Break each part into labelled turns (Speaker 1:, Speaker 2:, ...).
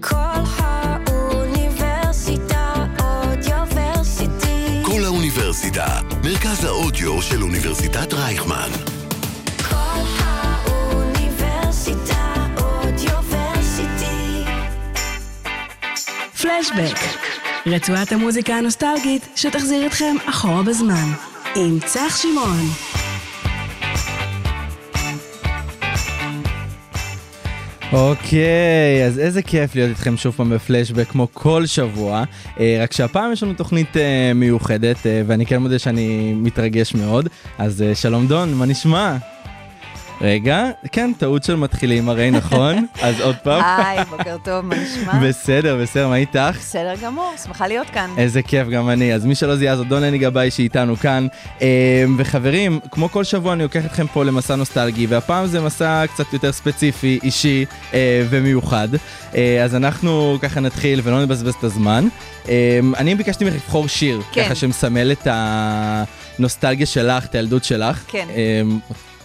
Speaker 1: כל האוניברסיטה אודיוורסיטי.
Speaker 2: כל האוניברסיטה, מרכז האודיו של אוניברסיטת רייכמן.
Speaker 1: כל האוניברסיטה אודיוורסיטי.
Speaker 3: פלשבק, רצועת המוזיקה הנוסטלגית שתחזיר אתכם אחורה בזמן, עם צח שמעון.
Speaker 4: אוקיי, אז איזה כיף להיות איתכם שוב פעם בפלשבק כמו כל שבוע, אה, רק שהפעם יש לנו תוכנית אה, מיוחדת, אה, ואני כן מודה שאני מתרגש מאוד, אז שלום דון, מה נשמע? רגע, כן, טעות של מתחילים הרי, נכון? אז עוד פעם.
Speaker 5: היי, בוקר טוב, מה נשמע?
Speaker 4: בסדר, בסדר, מה איתך?
Speaker 5: בסדר גמור, שמחה להיות כאן.
Speaker 4: איזה כיף, גם אני. אז מי שלא זיהה זאת דון הני גבאי שאיתנו כאן. אה, וחברים, כמו כל שבוע אני לוקח אתכם פה למסע נוסטלגי, והפעם זה מסע קצת יותר ספציפי, אישי אה, ומיוחד. אה, אז אנחנו ככה נתחיל ולא נבזבז את הזמן. אה, אני ביקשתי ממך לבחור שיר,
Speaker 5: כן.
Speaker 4: ככה שמסמל את הנוסטלגיה שלך, את הילדות שלך.
Speaker 5: כן.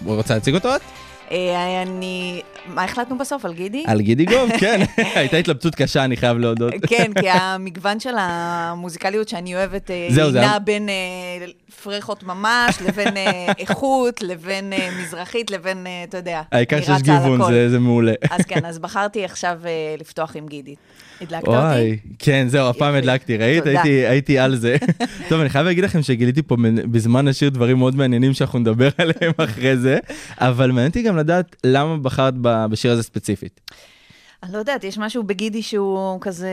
Speaker 4: רוצה להציג אותו את?
Speaker 5: אה, אני... מה החלטנו בסוף, על גידי?
Speaker 4: על גידי גוב, כן. הייתה התלבטות קשה, אני חייב להודות.
Speaker 5: כן, כי המגוון של המוזיקליות שאני אוהבת אה,
Speaker 4: זהו, זה
Speaker 5: נע בין אה, פרחות ממש, לבין אה, איכות, לבין אה, מזרחית, לבין, אה, אתה יודע,
Speaker 4: העיקר
Speaker 5: אני
Speaker 4: שיש גיוון. זה זה מעולה.
Speaker 5: אז כן, אז בחרתי עכשיו לפתוח עם גידי. הדלקת אותי?
Speaker 4: כן, זהו, הפעם. הדלקתי, ראית? הייתי, הייתי על זה. טוב, אני חייב להגיד לכם שגיליתי פה בזמן השיר דברים מאוד מעניינים שאנחנו נדבר עליהם אחרי זה, אבל מעניין אותי גם לדעת למה בחרת בשיר הזה ספציפית.
Speaker 5: אני לא יודעת, יש משהו בגידי שהוא כזה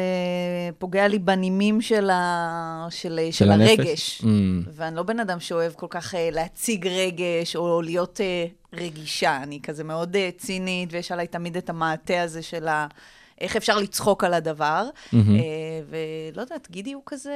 Speaker 5: פוגע לי בנימים של, ה... של, של
Speaker 4: הנפש?
Speaker 5: הרגש.
Speaker 4: Mm.
Speaker 5: ואני לא בן אדם שאוהב כל כך אה, להציג רגש או להיות אה, רגישה. אני כזה מאוד אה, צינית, ויש עליי תמיד את המעטה הזה של ה... איך אפשר לצחוק על הדבר. אה, ולא יודעת, גידי הוא כזה,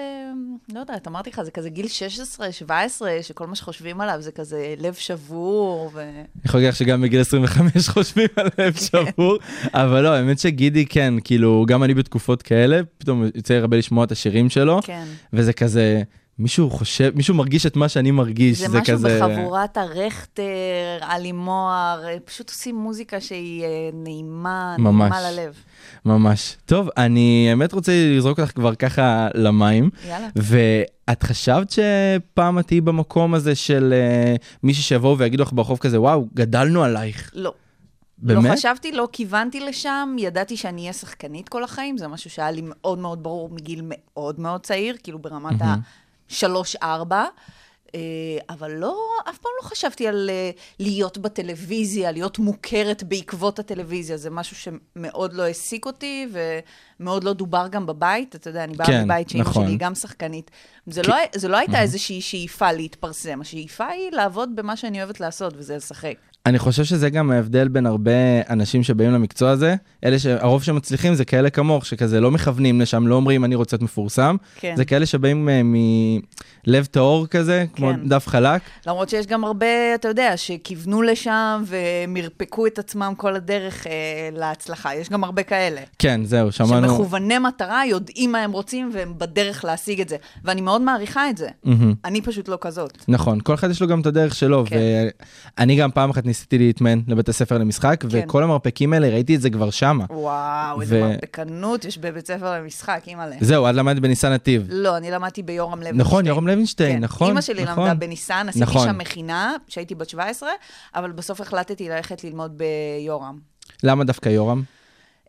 Speaker 5: לא יודעת, אמרתי לך, זה כזה גיל 16, 17, שכל מה שחושבים עליו זה כזה לב שבור, ו...
Speaker 4: אני יכול להגיד לך שגם בגיל 25 חושבים על לב שבור, אבל לא, האמת שגידי כן, כאילו, גם אני בתקופות כאלה, פתאום יוצא הרבה לשמוע את השירים שלו,
Speaker 5: כן.
Speaker 4: וזה כזה, מישהו חושב, מישהו מרגיש את מה שאני מרגיש,
Speaker 5: זה
Speaker 4: זה
Speaker 5: משהו
Speaker 4: כזה...
Speaker 5: בחבורת הרכטר, עלי מוהר, אה, פשוט עושים מוזיקה שהיא אה, נעימה,
Speaker 4: ממש.
Speaker 5: נעימה ללב.
Speaker 4: ממש. טוב, אני האמת רוצה לזרוק אותך כבר ככה למים.
Speaker 5: יאללה.
Speaker 4: ואת חשבת שפעם את תהיי במקום הזה של uh, מישהו שיבואו ויגידו לך ברחוב כזה, וואו, גדלנו עלייך.
Speaker 5: לא.
Speaker 4: באמת?
Speaker 5: לא חשבתי, לא כיוונתי לשם, ידעתי שאני אהיה שחקנית כל החיים, זה משהו שהיה לי מאוד מאוד ברור מגיל מאוד מאוד צעיר, כאילו ברמת השלוש-ארבע. אה, אבל לא, אף פעם לא חשבתי על אה, להיות בטלוויזיה, להיות מוכרת בעקבות הטלוויזיה. זה משהו שמאוד לא העסיק אותי, ומאוד לא דובר גם בבית. אתה יודע, אני באה
Speaker 4: כן,
Speaker 5: מבית שאימא
Speaker 4: נכון.
Speaker 5: שלי היא גם שחקנית. זה, לא, זה לא הייתה איזושהי שאיפה להתפרסם, השאיפה היא לעבוד במה שאני אוהבת לעשות, וזה לשחק.
Speaker 4: אני חושב שזה גם ההבדל בין הרבה אנשים שבאים למקצוע הזה, אלה שהרוב שמצליחים זה כאלה כמוך, שכזה לא מכוונים לשם, לא אומרים אני רוצה להיות מפורסם,
Speaker 5: כן.
Speaker 4: זה כאלה שבאים אה, מלב טהור כזה, כמו
Speaker 5: כן.
Speaker 4: דף חלק.
Speaker 5: למרות שיש גם הרבה, אתה יודע, שכיוונו לשם ומרפקו את עצמם כל הדרך אה, להצלחה. יש גם הרבה כאלה.
Speaker 4: כן, זהו, שמענו.
Speaker 5: שמכווני מטרה, יודעים מה הם רוצים והם בדרך להשיג את זה. ואני מאוד מעריכה את זה.
Speaker 4: מהמם.
Speaker 5: אני פשוט לא כזאת.
Speaker 4: נכון, כל אחד יש לו גם את הדרך שלו,
Speaker 5: כן.
Speaker 4: ואני גם פעם אחת ניסיתי להתמן לבית הספר למשחק,
Speaker 5: כן.
Speaker 4: וכל המרפקים האלה, ראיתי את זה כבר שמה.
Speaker 5: וואו, איזה
Speaker 4: ו-
Speaker 5: מרפקנות יש בבית ספר למשחק, אימא'לה.
Speaker 4: זהו, את למדת בניסן נתיב.
Speaker 5: לא, אני למדתי ביורם לוינשטיין.
Speaker 4: נכון, יורם לוינשטיין,
Speaker 5: כן.
Speaker 4: נכון.
Speaker 5: אימא שלי
Speaker 4: נכון.
Speaker 5: למדה בניסן, עשיתי
Speaker 4: נכון.
Speaker 5: שם מכינה, כשהייתי בת 17, אבל בסוף החלטתי ללכת ללמוד ביורם.
Speaker 4: למה דווקא יורם?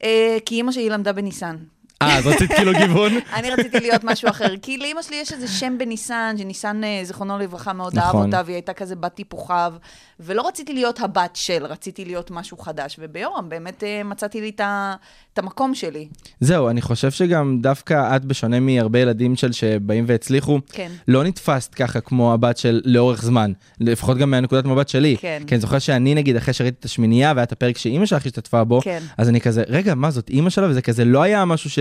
Speaker 5: אה, כי אימא שלי למדה בניסן.
Speaker 4: אה, אז רצית כאילו גיוון?
Speaker 5: אני רציתי להיות משהו אחר, כי לאימא שלי יש איזה שם בניסן, שניסן, אה, זיכרונו לברכה, מאוד אהב
Speaker 4: נכון.
Speaker 5: אותה, והיא הייתה כזה בת טיפוחיו, ולא רציתי להיות הבת של, רציתי להיות משהו חדש, וביורם באמת אה, מצאתי לי את המקום שלי.
Speaker 4: זהו, אני חושב שגם דווקא את, בשונה מהרבה ילדים של שבאים והצליחו,
Speaker 5: כן.
Speaker 4: לא נתפסת ככה כמו הבת של לאורך זמן, לפחות גם מהנקודת מבט שלי.
Speaker 5: כן.
Speaker 4: כי אני זוכר שאני נגיד, אחרי שראיתי את השמינייה והיה את הפרק שאימא שלך השתתפה בו,
Speaker 5: כן.
Speaker 4: אז אני כזה, רגע, מה זאת אימא שלה? וזה כזה לא היה משהו ש...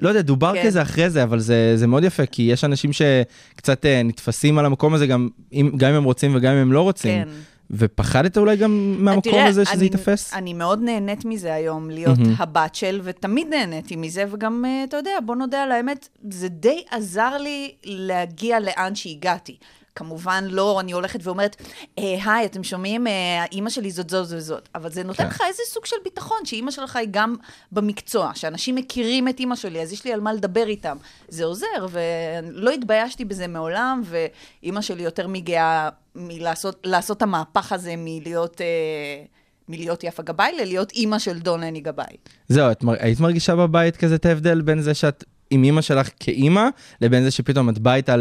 Speaker 4: לא יודע, דובר
Speaker 5: כן.
Speaker 4: כזה אחרי זה, אבל זה, זה מאוד יפה, כי יש אנשים שקצת אה, נתפסים על המקום הזה, גם אם, גם אם הם רוצים וגם אם הם לא רוצים.
Speaker 5: כן.
Speaker 4: ופחדת אולי גם מהמקום
Speaker 5: תראה,
Speaker 4: הזה שזה ייתפס?
Speaker 5: אני מאוד נהנית מזה היום, להיות
Speaker 4: מהמם.
Speaker 5: הבת של, ותמיד נהניתי מזה, וגם, אה, אתה יודע, בוא נודה על האמת, זה די עזר לי להגיע לאן שהגעתי. כמובן לא, אני הולכת ואומרת, "אה, היי, אתם שומעים? אה, אימא שלי זאת זאת וזאת. אבל זה נותן
Speaker 4: כן.
Speaker 5: לך איזה סוג של ביטחון, שאימא שלך היא גם במקצוע, שאנשים מכירים את אימא שלי, אז יש לי על מה לדבר איתם. זה עוזר, ולא התביישתי בזה מעולם, ואימא שלי יותר מגאה מלעשות לעשות את המהפך הזה מלהיות... אה, מלהיות יפה גבאי ללהיות אימא של דון לני גבאי.
Speaker 4: זהו, את מר... היית מרגישה בבית כזה את ההבדל בין זה שאת עם אימא שלך כאימא, לבין זה שפתאום את באה איתה.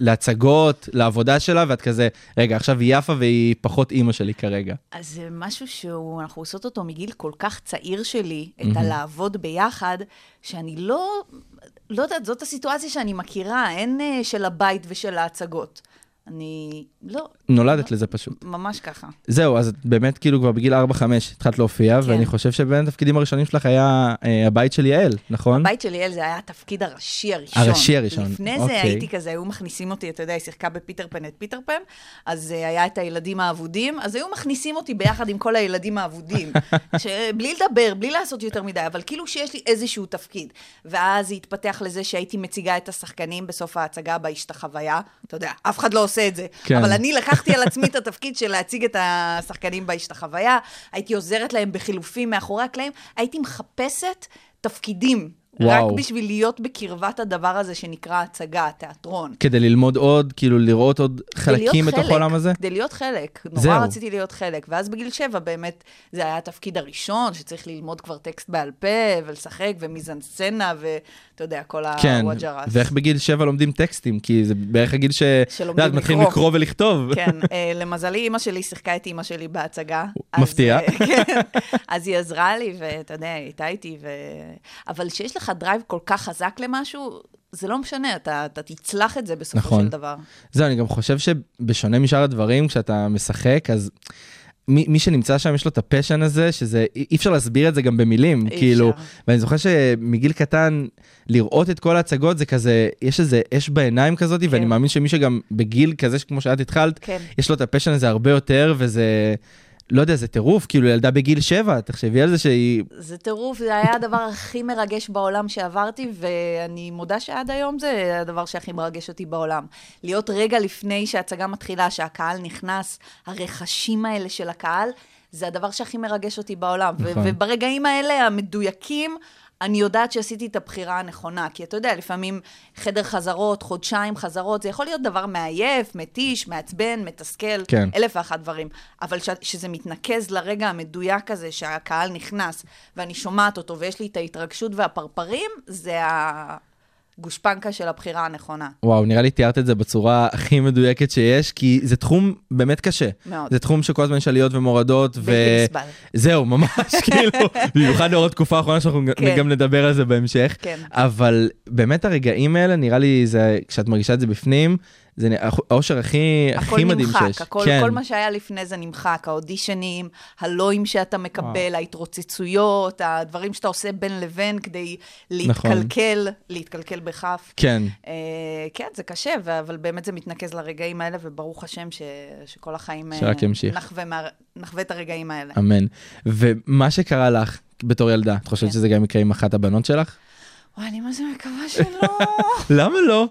Speaker 4: להצגות, לעבודה שלה, ואת כזה, רגע, עכשיו היא יפה והיא פחות אימא שלי כרגע.
Speaker 5: אז זה משהו שאנחנו עושות אותו מגיל כל כך צעיר שלי, את הלעבוד ביחד, שאני לא, לא יודעת, זאת הסיטואציה שאני מכירה, אין אה, של הבית ושל ההצגות. אני, לא,
Speaker 4: נולדת לזה פשוט.
Speaker 5: ממש ככה.
Speaker 4: זהו, אז את באמת כאילו כבר בגיל 4-5 התחלת להופיע,
Speaker 5: כן.
Speaker 4: ואני חושב שבין התפקידים הראשונים שלך היה אה, הבית של יעל, נכון?
Speaker 5: הבית של ליאל זה היה התפקיד הראשי הראשון.
Speaker 4: הראשי הראשון,
Speaker 5: לפני זה
Speaker 4: אוקיי.
Speaker 5: הייתי כזה, היו מכניסים אותי, אתה יודע, היא שיחקה בפיטר פן את פיטר פן, אז אה, היה את הילדים האבודים, אז היו מכניסים אותי ביחד עם כל הילדים האבודים. בלי לדבר, בלי לעשות יותר מדי, אבל כאילו שיש לי איזשהו תפקיד. ואז זה התפתח לזה שהייתי מציגה את השחקנים בסוף ההצגה בהשתחוויה. אתה יודע, אף אחד לא עושה את זה.
Speaker 4: כן.
Speaker 5: אבל אני לקחתי על עצמי את התפקיד של להציג את השחקנים בהשתחוויה, הייתי עוזרת להם בחילופים מאחורי הקלעים, הייתי מחפשת תפקידים.
Speaker 4: וואו.
Speaker 5: רק בשביל להיות בקרבת הדבר הזה שנקרא הצגה, תיאטרון.
Speaker 4: כדי ללמוד עוד, כאילו לראות עוד חלקים בתוך העולם הזה?
Speaker 5: כדי להיות חלק. נורא
Speaker 4: זהו.
Speaker 5: רציתי להיות חלק. ואז בגיל שבע באמת זה היה התפקיד הראשון, שצריך ללמוד כבר טקסט בעל פה, ולשחק, ומיזנסצנה, ואתה יודע, כל
Speaker 4: כן,
Speaker 5: הוואג'רס.
Speaker 4: ואיך בגיל 7 לומדים טקסטים? כי זה בערך הגיל ש...
Speaker 5: שלומדים
Speaker 4: יודעת, מתחילים
Speaker 5: לקרוא.
Speaker 4: לקרוא ולכתוב.
Speaker 5: כן, אה, למזלי, אימא שלי שיחקה את אימא שלי בהצגה.
Speaker 4: מפתיע.
Speaker 5: אז, אה, כן, אז היא עזרה לי, ואתה יודע, היא הייתה איתי, ו... אבל כשיש לך drive כל כך חזק למשהו, זה לא משנה, אתה, אתה תצלח את זה בסופו
Speaker 4: נכון.
Speaker 5: של דבר.
Speaker 4: זהו, אני גם חושב שבשונה משאר הדברים, כשאתה משחק, אז מי, מי שנמצא שם יש לו את ה passion הזה, שזה, אי אפשר להסביר את זה גם במילים,
Speaker 5: אי
Speaker 4: כאילו,
Speaker 5: אפשר.
Speaker 4: ואני זוכר שמגיל קטן, לראות את כל ההצגות זה כזה, יש איזה אש בעיניים כזאת, ואני מאמין שמי שגם בגיל כזה, כמו שאת התחלת,
Speaker 5: כן.
Speaker 4: יש לו את הפשן הזה הרבה יותר, וזה, לא יודע, זה טירוף, כאילו ילדה בגיל שבע, תחשבי על זה שהיא,
Speaker 5: זה טירוף, זה היה הדבר הכי מרגש בעולם שעברתי, ואני מודה שעד היום זה הדבר שהכי מרגש אותי בעולם. להיות רגע לפני שההצגה מתחילה, שהקהל נכנס, הרכשים האלה של הקהל, זה הדבר שהכי מרגש אותי בעולם.
Speaker 4: נכון.
Speaker 5: וברגעים האלה, המדויקים, אני יודעת שעשיתי את הבחירה הנכונה. כי אתה יודע, לפעמים חדר חזרות, חודשיים חזרות, זה יכול להיות דבר מעייף, מתיש, מעצבן, מתסכל,
Speaker 4: כן.
Speaker 5: אלף ואחת דברים. אבל ש- שזה מתנקז לרגע המדויק הזה, שהקהל נכנס, ואני שומעת אותו, ויש לי את ההתרגשות והפרפרים, זה הגושפנקה של הבחירה הנכונה.
Speaker 4: וואו, נראה לי תיארת את זה בצורה הכי מדויקת שיש, כי זה תחום באמת קשה.
Speaker 5: מאוד.
Speaker 4: זה תחום שכל הזמן יש עליות ומורדות, ו...
Speaker 5: נסבל.
Speaker 4: זהו, ממש, כאילו, במיוחד לאור התקופה האחרונה שאנחנו
Speaker 5: כן.
Speaker 4: גם נדבר על זה בהמשך.
Speaker 5: כן.
Speaker 4: אבל באמת הרגעים האלה, נראה לי, זה, כשאת מרגישה את זה בפנים, זה האושר הכי, הכי מדהים
Speaker 5: נמחק,
Speaker 4: שיש.
Speaker 5: הכל,
Speaker 4: כן.
Speaker 5: כל מה שהיה לפני זה נמחק, האודישנים, הלואים שאתה מקבל, ההתרוצצויות, הדברים שאתה עושה בין לבין כדי
Speaker 4: נכון.
Speaker 5: להתקלקל, להתקלקל בכף.
Speaker 4: כן,
Speaker 5: אה, כן, זה קשה, אבל באמת זה מתנקז לרגעים האלה, וברוך השם ש- שכל החיים... אה,
Speaker 4: שרק ימשיך.
Speaker 5: נחווה, מה- נחווה את הרגעים האלה.
Speaker 4: אמן. ומה שקרה לך בתור ילדה, את חושבת
Speaker 5: כן.
Speaker 4: שזה גם יקרה עם אחת הבנות שלך?
Speaker 5: וואי, אני מה זה מקווה שלא.
Speaker 4: למה לא?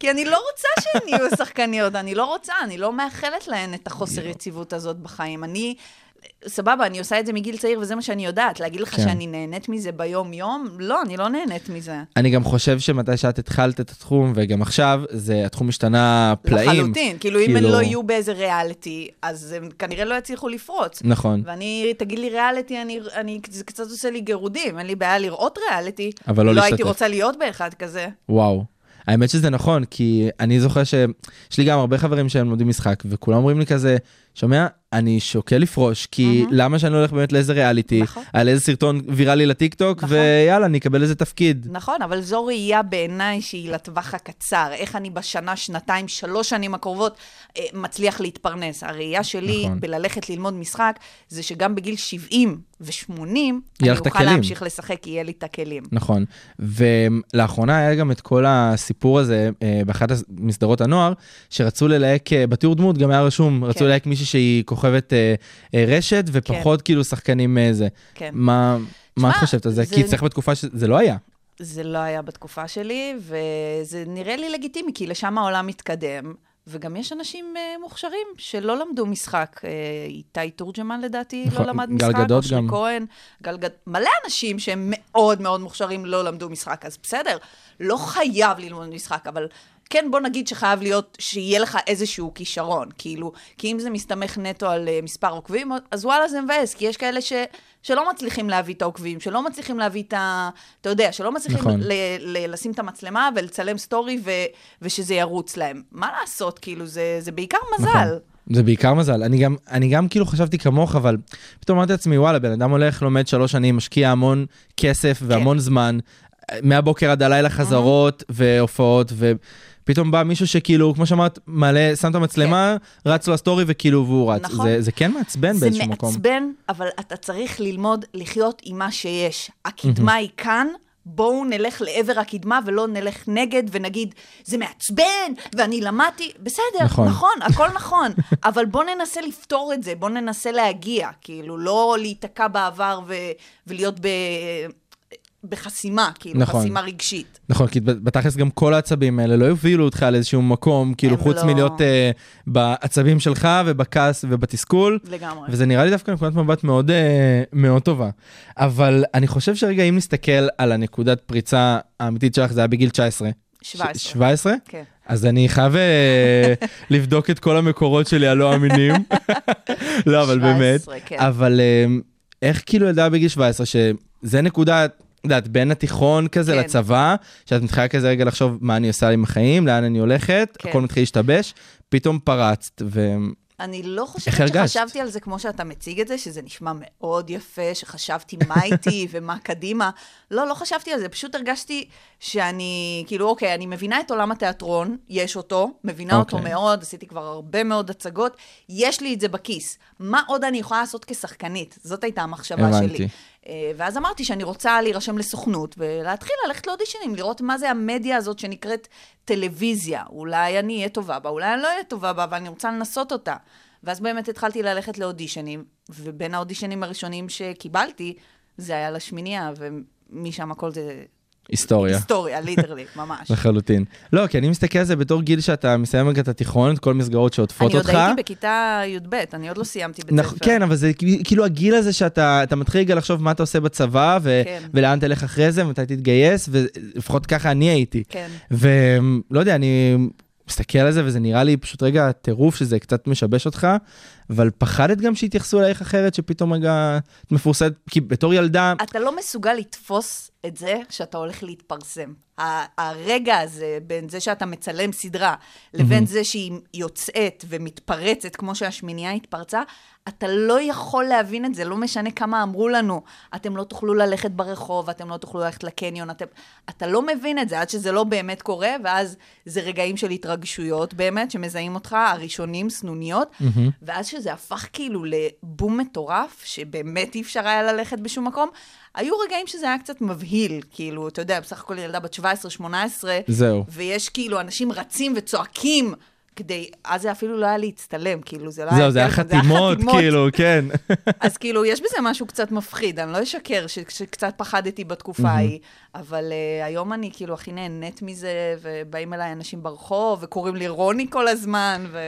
Speaker 5: כי אני לא רוצה שהן יהיו שחקניות, אני לא רוצה, אני לא מאחלת להן את החוסר יציבות הזאת בחיים. אני, סבבה, אני עושה את זה מגיל צעיר, וזה מה שאני יודעת. להגיד לך
Speaker 4: כן.
Speaker 5: שאני נהנית מזה ביום-יום? לא, אני לא נהנית מזה.
Speaker 4: אני גם חושב שמתי שאת התחלת את התחום, וגם עכשיו, זה, התחום השתנה פלאים.
Speaker 5: לחלוטין. כאילו, אם הן
Speaker 4: כאילו-
Speaker 5: לא יהיו באיזה ריאליטי, אז הם כנראה לא יצליחו לפרוץ.
Speaker 4: נכון.
Speaker 5: ואני, תגיד לי ריאליטי, אני, אני, זה קצת עושה לי גירודים, אין לי בעיה לראות ריאליטי.
Speaker 4: אבל לא
Speaker 5: לא הייתי
Speaker 4: להשתתף.
Speaker 5: רוצה להיות באחד כזה.
Speaker 4: וואו. האמת שזה נכון, כי אני זוכר שיש לי גם הרבה חברים שהם לומדים משחק, וכולם אומרים לי כזה, שומע, אני שוקל לפרוש, כי למה שאני הולך באמת לאיזה ריאליטי,
Speaker 5: נכון.
Speaker 4: על איזה סרטון ויראלי לטיקטוק,
Speaker 5: נכון.
Speaker 4: ויאללה, אני אקבל איזה תפקיד.
Speaker 5: נכון, אבל זו ראייה בעיניי שהיא לטווח הקצר. איך אני בשנה, שנתיים, שלוש שנים הקרובות אה, מצליח להתפרנס. הראייה שלי
Speaker 4: נכון.
Speaker 5: בללכת ללמוד משחק, זה שגם בגיל 70 ו-80, אני אוכל
Speaker 4: הכלים.
Speaker 5: להמשיך לשחק, כי יהיה לי את הכלים.
Speaker 4: נכון. ולאחרונה היה גם את כל הסיפור הזה אה, באחת מסדרות הנוער, שרצו ללהק, אה, בתיאור דמות גם היה רשום, רצו
Speaker 5: כן.
Speaker 4: ללהק מישהי שהיא כוכבת אה, אה, רשת, ופחות כאילו שחקנים אה, זה.
Speaker 5: כן.
Speaker 4: מה מה את חושבת על זה?
Speaker 5: זה-
Speaker 4: כי צריך בתקופה שזה לא היה.
Speaker 5: זה לא היה בתקופה שלי, וזה נראה לי לגיטימי, כי לשם העולם מתקדם, וגם יש אנשים אה, מוכשרים שלא למדו משחק. אה, איתי תורג'מן לדעתי
Speaker 4: נכון,
Speaker 5: לא למד
Speaker 4: גל
Speaker 5: משחק,
Speaker 4: גדות
Speaker 5: אושרי
Speaker 4: גם.
Speaker 5: כהן, גל גד... מלא אנשים שהם מאוד מאוד מוכשרים לא למדו משחק, אז בסדר, לא חייב ללמוד משחק, אבל כן, בוא נגיד שחייב להיות, שיהיה לך איזשהו כישרון, כאילו, כי אם זה מסתמך נטו על אה, מספר עוקבים, אז וואלה זה מבאס, כי יש כאלה ש, שלא מצליחים להביא את העוקבים, שלא מצליחים להביא את ה... אתה יודע, שלא מצליחים
Speaker 4: נכון.
Speaker 5: ל, ל, לשים את המצלמה ולצלם סטורי ו, ושזה ירוץ להם. מה לעשות, כאילו, זה, זה בעיקר מזל.
Speaker 4: נכון. זה בעיקר מזל. אני גם, אני גם כאילו חשבתי כמוך, אבל פתאום אמרתי לעצמי, וואלה, בן אדם הולך, לומד שלוש שנים, משקיע המון כסף והמון זמן, מהבוקר עד הלילה חזרות והופעות, ופתאום בא מישהו שכאילו, כמו שאמרת, מעלה, שם את המצלמה, רץ לו הסטורי וכאילו, והוא רץ.
Speaker 5: נכון.
Speaker 4: זה, זה כן מעצבן
Speaker 5: זה
Speaker 4: באיזשהו מקום.
Speaker 5: מעצבן, אבל אתה צריך ללמוד לחיות עם מה שיש. הקדמה היא כאן. בואו נלך לעבר הקדמה ולא נלך נגד ונגיד, זה מעצבן, ואני למדתי, בסדר.
Speaker 4: נכון,
Speaker 5: נכון הכל נכון, אבל בואו ננסה לפתור את זה, בואו ננסה להגיע, כאילו, לא להיתקע בעבר ו- ולהיות ב- בחסימה, כאילו,
Speaker 4: נכון.
Speaker 5: חסימה רגשית.
Speaker 4: נכון, כי בתכלס גם כל העצבים האלה לא יובילו אותך לאיזשהו מקום, כאילו חוץ
Speaker 5: לא-
Speaker 4: מלהיות אה, בעצבים שלך ובכעס ובתסכול.
Speaker 5: לגמרי.
Speaker 4: וזה נראה לי דווקא נקודת מבט מאוד, אה, מאוד טובה. אבל אני חושב שרגע, אם נסתכל על הנקודת פריצה האמיתית שלך, זה היה בגיל 19.
Speaker 5: 17.
Speaker 4: ש- 17?
Speaker 5: כן.
Speaker 4: אז אני חייב אה, לבדוק את כל המקורות שלי הלא אמינים. לא, אבל באמת.
Speaker 5: 17, כן.
Speaker 4: אבל איך כאילו ילדה בגיל 17, שזה נקודה, יודעת, בין התיכון כזה
Speaker 5: כן.
Speaker 4: לצבא, שאת מתחילה כזה רגע לחשוב מה אני עושה עם החיים, לאן אני הולכת,
Speaker 5: כן.
Speaker 4: הכל מתחיל להשתבש, פתאום פרצת, ו...
Speaker 5: אני לא חושבת? שחשבתי על זה כמו שאתה מציג את זה, שזה נשמע מאוד יפה, שחשבתי מה איתי ומה קדימה. לא, לא חשבתי על זה, פשוט הרגשתי שאני, כאילו, אוקיי, אני מבינה את עולם התיאטרון, יש אותו, מבינה אותו
Speaker 4: אוקיי.
Speaker 5: מאוד, עשיתי כבר הרבה מאוד הצגות, יש לי את זה בכיס. מה עוד אני יכולה לעשות כשחקנית? זאת הייתה המחשבה
Speaker 4: הבנתי.
Speaker 5: שלי. אה, ואז אמרתי שאני רוצה להירשם לסוכנות ולהתחיל ללכת לאודישנים, לראות מה זה המדיה הזאת שנקראת טלוויזיה. אולי אני אהיה טובה בה, אולי אני לא אהיה טובה בה, אבל אני רוצה לנסות אותה. ואז באמת התחלתי ללכת לאודישנים, ובין האודישנים הראשונים שקיבלתי, זה היה לשמינייה, ומשם הכל זה
Speaker 4: היסטוריה.
Speaker 5: היסטוריה, ליטרלי, ממש.
Speaker 4: לחלוטין. לא, כי אני מסתכל על זה בתור גיל שאתה מסיים רגע את התיכון, את כל המסגרות שעוטפות
Speaker 5: אני עוד
Speaker 4: אותך.
Speaker 5: הייתי בכיתה י"ב, אני עוד לא סיימתי בית
Speaker 4: נכ-
Speaker 5: ספר.
Speaker 4: כן, אבל זה כאילו הגיל הזה שאתה אתה מתחיל רגע לחשוב מה אתה עושה בצבא, ו-
Speaker 5: כן.
Speaker 4: ולאן תלך אחרי זה, ומתי תתגייס, ולפחות ככה אני הייתי.
Speaker 5: כן.
Speaker 4: ולא יודע, אני מסתכל על זה, וזה נראה לי פשוט רגע טירוף שזה קצת משבש אותך, אבל פחדת גם שיתייחסו אלייך אחרת, שפתאום רגע את מפורסמת, כי בתור ילדה,
Speaker 5: אתה לא מסוגל לתפוס את זה שאתה הולך להתפרסם. הרגע הזה, בין זה שאתה מצלם סדרה, לבין זה שהיא יוצאת ומתפרצת, כמו שהשמינייה התפרצה, אתה לא יכול להבין את זה, לא משנה כמה אמרו לנו, אתם לא תוכלו ללכת ברחוב, אתם לא תוכלו ללכת לקניון, אתם... אתה לא מבין את זה עד שזה לא באמת קורה, ואז זה רגעים של התרגשויות באמת, שמזהים אותך, הראשונים, סנוניות, ואז שזה הפך כאילו לבום מטורף, שבאמת אי אפשר היה ללכת בשום מקום, היו רגעים שזה היה קצת מבהיל, כאילו, אתה יודע, בסך הכל ילדה בת 17-18,
Speaker 4: זהו.
Speaker 5: ויש כאילו אנשים רצים וצועקים. כדי, אז זה אפילו לא היה להצטלם, כאילו, זה לא היה...
Speaker 4: זהו, זה היה
Speaker 5: טלפון,
Speaker 4: חתימות, כאילו, כן.
Speaker 5: אז כאילו, יש בזה משהו קצת מפחיד, אני לא אשקר שקצת פחדתי בתקופה ההיא, אבל uh, היום אני כאילו הכי נהנית מזה, ובאים אליי אנשים ברחוב, וקוראים לי רוני כל הזמן, ו...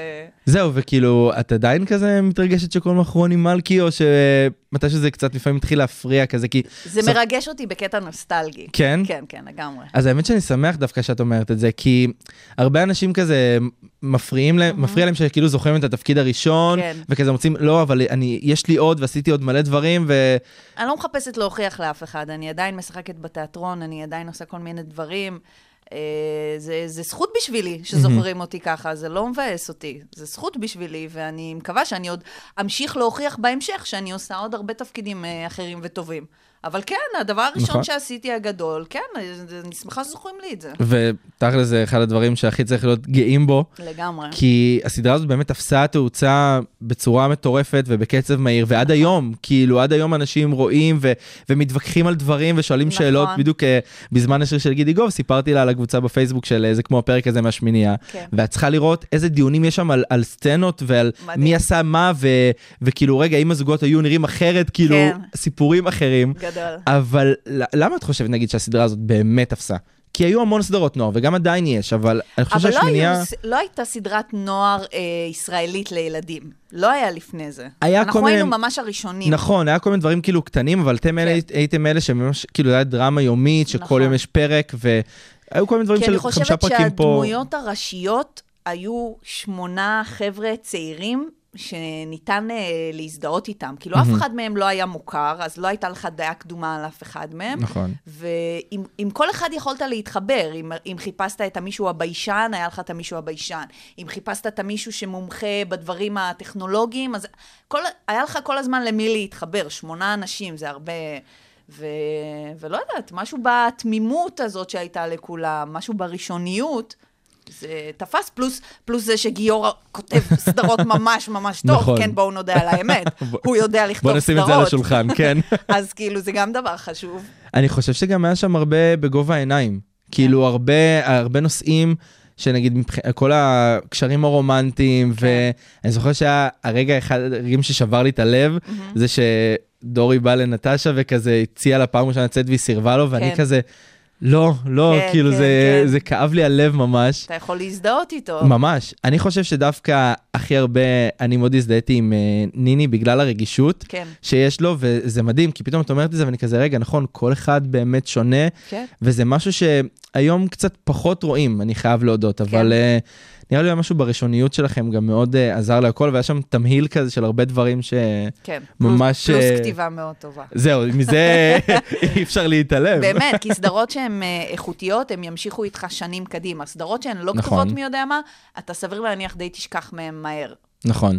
Speaker 4: זהו, וכאילו, את עדיין כזה מתרגשת שקוראים לך רוני מלכי, או שמתי שזה קצת לפעמים מתחיל להפריע כזה, כי...
Speaker 5: זה
Speaker 4: בסוף-
Speaker 5: מרגש אותי בקטע נוסטלגי.
Speaker 4: כן?
Speaker 5: כן, כן, לגמרי.
Speaker 4: אז האמת שאני שמח דווקא שאת אומרת את זה, כי הרבה אנשים כזה מפריעים להם, מפריע להם שכאילו זוכרים את התפקיד הראשון,
Speaker 5: כן.
Speaker 4: וכזה רוצים, לא, אבל אני, יש לי עוד ועשיתי עוד מלא דברים, ו...
Speaker 5: אני לא מחפשת להוכיח לאף אחד, אני עדיין משחקת בתיאטרון, אני עדיין עושה כל מיני דברים. אה, זה, זה זכות בשבילי שזוכרים אותי ככה, זה לא מבאס אותי, זה זכות בשבילי, ואני מקווה שאני עוד אמשיך להוכיח בהמשך שאני עושה עוד הרבה תפקידים אה, אחרים וטובים. אבל כן, הדבר הראשון
Speaker 4: נכון.
Speaker 5: שעשיתי הגדול, כן, אני שמחה שזוכרים לי את זה.
Speaker 4: ותכל'ס זה אחד הדברים שהכי צריך להיות גאים בו,
Speaker 5: לגמרי.
Speaker 4: כי הסדרה הזאת באמת תפסה תאוצה בצורה מטורפת ובקצב מהיר, ועד היום, כאילו עד היום אנשים רואים ו- ומתווכחים על דברים ושואלים
Speaker 5: נכון.
Speaker 4: שאלות, בדיוק אה, בזמן השיר של גידי גוב, סיפרתי לה על הקבוצה בפייסבוק של אה, זה כמו הפרק הזה מהשמינייה,
Speaker 5: כן.
Speaker 4: ואת צריכה לראות איזה דיונים יש שם על, על סצנות ועל
Speaker 5: מדהים.
Speaker 4: מי עשה מה, ו- וכאילו רגע, אם הזוגות היו נראים אחרת, כאילו
Speaker 5: כן.
Speaker 4: סיפורים אחרים,
Speaker 5: גדול.
Speaker 4: אבל ל- למה את חושבת נגיד שהסדרה הזאת באמת תפסה? כי היו המון סדרות נוער, וגם עדיין יש, אבל אני חושב
Speaker 5: אבל לא,
Speaker 4: שהשמינייה...
Speaker 5: היו, לא הייתה סדרת נוער אה, ישראלית לילדים. לא היה לפני זה.
Speaker 4: היה
Speaker 5: אנחנו
Speaker 4: מיני-
Speaker 5: היינו ממש הראשונים.
Speaker 4: נכון, היה כל מיני דברים כאילו קטנים, אבל אתם אלה,
Speaker 5: כן.
Speaker 4: הייתם אלה שממש, כאילו, זה היה דרמה יומית, שכל
Speaker 5: נכון.
Speaker 4: יום יש פרק, והיו כל מיני דברים
Speaker 5: כי אני
Speaker 4: של חמישה
Speaker 5: חושבת
Speaker 4: פרקים פה.
Speaker 5: שהדמויות הראשיות היו שמונה חבר'ה צעירים שניתן אה, להזדהות איתם. כאילו, אף אחד מהם לא היה מוכר, אז לא הייתה לך דעה קדומה על אף אחד מהם.
Speaker 4: נכון.
Speaker 5: ועם עם כל אחד יכולת להתחבר. אם, אם חיפשת את המישהו הביישן, היה לך את המישהו הביישן. אם חיפשת את המישהו שמומחה בדברים הטכנולוגיים, אז כל, היה לך כל הזמן למי להתחבר. שמונה אנשים, זה הרבה... ו... ולא יודעת, משהו בתמימות הזאת שהייתה לכולם, משהו בראשוניות, זה תפס, פלוס, פלוס זה שגיורא כותב סדרות ממש ממש טוב,
Speaker 4: נכון.
Speaker 5: כן, בואו נודה על האמת. הוא יודע לכתוב
Speaker 4: בוא
Speaker 5: סדרות.
Speaker 4: נשים את זה על השולחן, כן.
Speaker 5: אז כאילו, זה גם דבר חשוב.
Speaker 4: אני חושב שגם היה שם הרבה בגובה העיניים. כאילו,
Speaker 5: כן.
Speaker 4: הרבה, הרבה נושאים, שנגיד. כל הקשרים הרומנטיים,
Speaker 5: כן.
Speaker 4: ואני זוכר שהיה הרגע, אחד הרגעים ששבר לי את הלב, זה שדורי בא לנטשה וכזה הציע לה פעם ראשונה לצאת והיא סירבה לו, ואני
Speaker 5: כן.
Speaker 4: כזה, לא, לא,
Speaker 5: כן,
Speaker 4: כאילו,
Speaker 5: כן,
Speaker 4: זה,
Speaker 5: כן.
Speaker 4: זה כאב לי הלב ממש.
Speaker 5: אתה יכול להזדהות איתו.
Speaker 4: ממש. אני חושב שדווקא הכי הרבה, אני מאוד הזדהיתי עם אה, ניני בגלל הרגישות
Speaker 5: כן,
Speaker 4: שיש לו, וזה מדהים, כי פתאום את אומרת את זה ואני כזה, רגע, נכון, כל אחד באמת שונה,
Speaker 5: כן.
Speaker 4: וזה משהו שהיום קצת פחות רואים, אני חייב להודות, אבל אה, נראה לי משהו בראשוניות שלכם גם מאוד אה, עזר להכל, והיה שם תמהיל כזה של הרבה דברים ש...
Speaker 5: כן.
Speaker 4: ממש,
Speaker 5: פלוס, פלוס כתיבה מאוד טובה.
Speaker 4: זהו, מזה אי אפשר להתעלם.
Speaker 5: באמת, כי סדרות שהן אה, איכותיות, הן ימשיכו איתך שנים קדימה. סדרות שהן לא
Speaker 4: נכון.
Speaker 5: כתובות מי יודע מה, אתה סביר להניח די תשכח מהן מהר.
Speaker 4: נכון.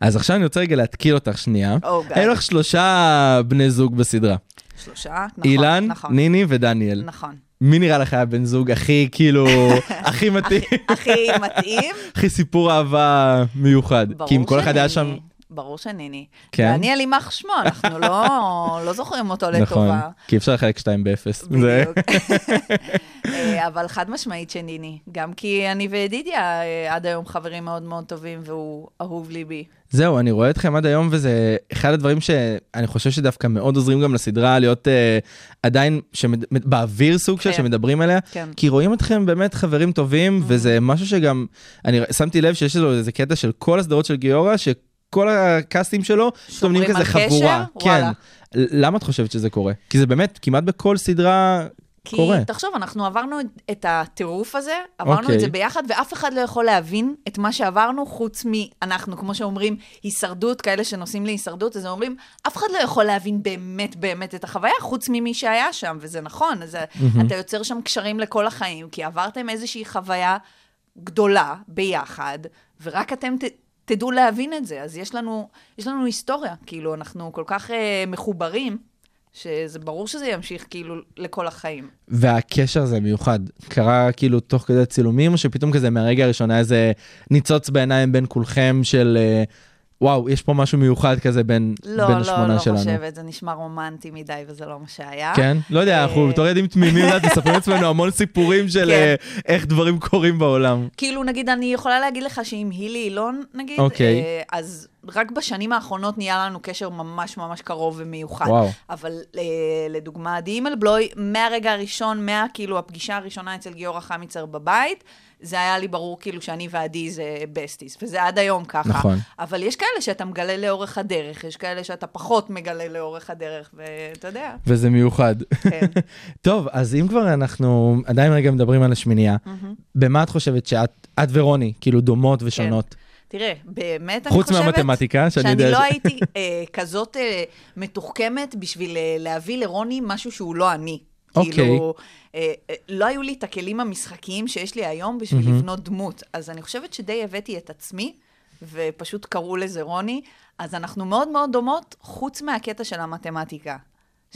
Speaker 4: אז עכשיו אני רוצה רגע להתקיל אותך שנייה.
Speaker 5: גיא.
Speaker 4: היו לך שלושה בני זוג בסדרה.
Speaker 5: שלושה, נכון.
Speaker 4: אילן,
Speaker 5: נכון,
Speaker 4: ניני ודניאל.
Speaker 5: נכון.
Speaker 4: מי נראה לך היה בן זוג הכי, כאילו, הכי מתאים,
Speaker 5: הכי מתאים.
Speaker 4: הכי סיפור אהבה מיוחד?
Speaker 5: ברור
Speaker 4: כי אם כל אחד היה. שם...
Speaker 5: ברור שניני.
Speaker 4: כן?
Speaker 5: דניאל יימח שמו, אנחנו לא, לא זוכרים אותו לטובה.
Speaker 4: נכון, כי אפשר לחלק שתיים באפס.
Speaker 5: בדיוק. אה, אבל חד משמעית שניני. גם כי אני וידידיה אה, עד היום חברים מאוד מאוד טובים, והוא אהוב ליבי.
Speaker 4: זהו, אני רואה אתכם עד היום, וזה אחד הדברים שאני חושב שדווקא מאוד עוזרים גם לסדרה להיות אה, עדיין שמד... באוויר סוג של
Speaker 5: כן.
Speaker 4: שמדברים עליה,
Speaker 5: כן.
Speaker 4: כי רואים אתכם באמת חברים טובים, וזה משהו שגם, אני שמתי לב שיש לו איזה קטע של כל הסדרות של גיורא, שכל הקאסטים שלו,
Speaker 5: שומרים
Speaker 4: כזה
Speaker 5: קשר?
Speaker 4: חבורה. כן.
Speaker 5: וואלה.
Speaker 4: למה את חושבת שזה קורה? כי זה באמת, כמעט בכל סדרה
Speaker 5: כי
Speaker 4: קורה.
Speaker 5: תחשוב, אנחנו עברנו את- הטירוף הזה, עברנו
Speaker 4: אוקיי.
Speaker 5: את זה ביחד, ואף אחד לא יכול להבין את מה שעברנו, חוץ מאנחנו, כמו שאומרים, הישרדות, כאלה שנוסעים להישרדות, אז הם אומרים, אף אחד לא יכול להבין באמת באמת את החוויה, חוץ ממי שהיה שם, וזה נכון, אז אתה יוצר שם קשרים לכל החיים, כי עברתם איזושהי חוויה גדולה ביחד, ורק אתם ת... תדעו להבין את זה. אז יש לנו, יש לנו היסטוריה, כאילו, אנחנו כל כך uh, מחוברים, שזה ברור שזה ימשיך כאילו לכל החיים.
Speaker 4: והקשר הזה מיוחד, קרה כאילו תוך כדי צילומים, או שפתאום כזה מהרגע הראשון היה איזה ניצוץ בעיניים בין כולכם של אה, וואו, יש פה משהו מיוחד כזה בין,
Speaker 5: לא,
Speaker 4: בין
Speaker 5: לא,
Speaker 4: השמונה
Speaker 5: לא
Speaker 4: שלנו.
Speaker 5: חושבת, זה נשמע רומנטי מדי וזה לא מה שהיה.
Speaker 4: כן? לא יודע, אנחנו
Speaker 5: אה,
Speaker 4: בתור ילדים תמימים, את מספרים לעצמנו המון סיפורים של
Speaker 5: כן.
Speaker 4: אה, איך דברים קורים בעולם.
Speaker 5: כאילו, נגיד, אני יכולה להגיד לך שעם הילי אילון, נגיד,
Speaker 4: אוקיי.
Speaker 5: אה, אז רק בשנים האחרונות נהיה לנו קשר ממש ממש קרוב ומיוחד.
Speaker 4: וואו.
Speaker 5: אבל אה, לדוגמה, עדי אימלבלוי, מהרגע הראשון, מה כאילו הפגישה הראשונה אצל גיורא חמיצר בבית, זה היה לי ברור כאילו שאני ועדי זה בסטיס, וזה עד היום ככה.
Speaker 4: נכון.
Speaker 5: אבל יש כאלה שאתה מגלה לאורך הדרך, יש כאלה שאתה פחות מגלה לאורך הדרך, ואתה יודע,
Speaker 4: וזה מיוחד.
Speaker 5: כן.
Speaker 4: טוב, אז אם כבר אנחנו עדיין רגע מדברים על השמינייה, במה את חושבת שאת את ורוני, כאילו דומות ושונות?
Speaker 5: תראה, באמת אני
Speaker 4: חוץ
Speaker 5: חושבת...
Speaker 4: מהמתמטיקה, שאני יודע
Speaker 5: שאני לא הייתי אה, כזאת אה, מתוחכמת בשביל אה, להביא לרוני משהו שהוא לא אני.
Speaker 4: אוקיי.
Speaker 5: כאילו, אה, אה, לא היו לי את הכלים המשחקיים שיש לי היום בשביל לבנות דמות. אז אני חושבת שדי הבאתי את עצמי, ופשוט קראו לזה רוני. אז אנחנו מאוד מאוד דומות, חוץ מהקטע של המתמטיקה.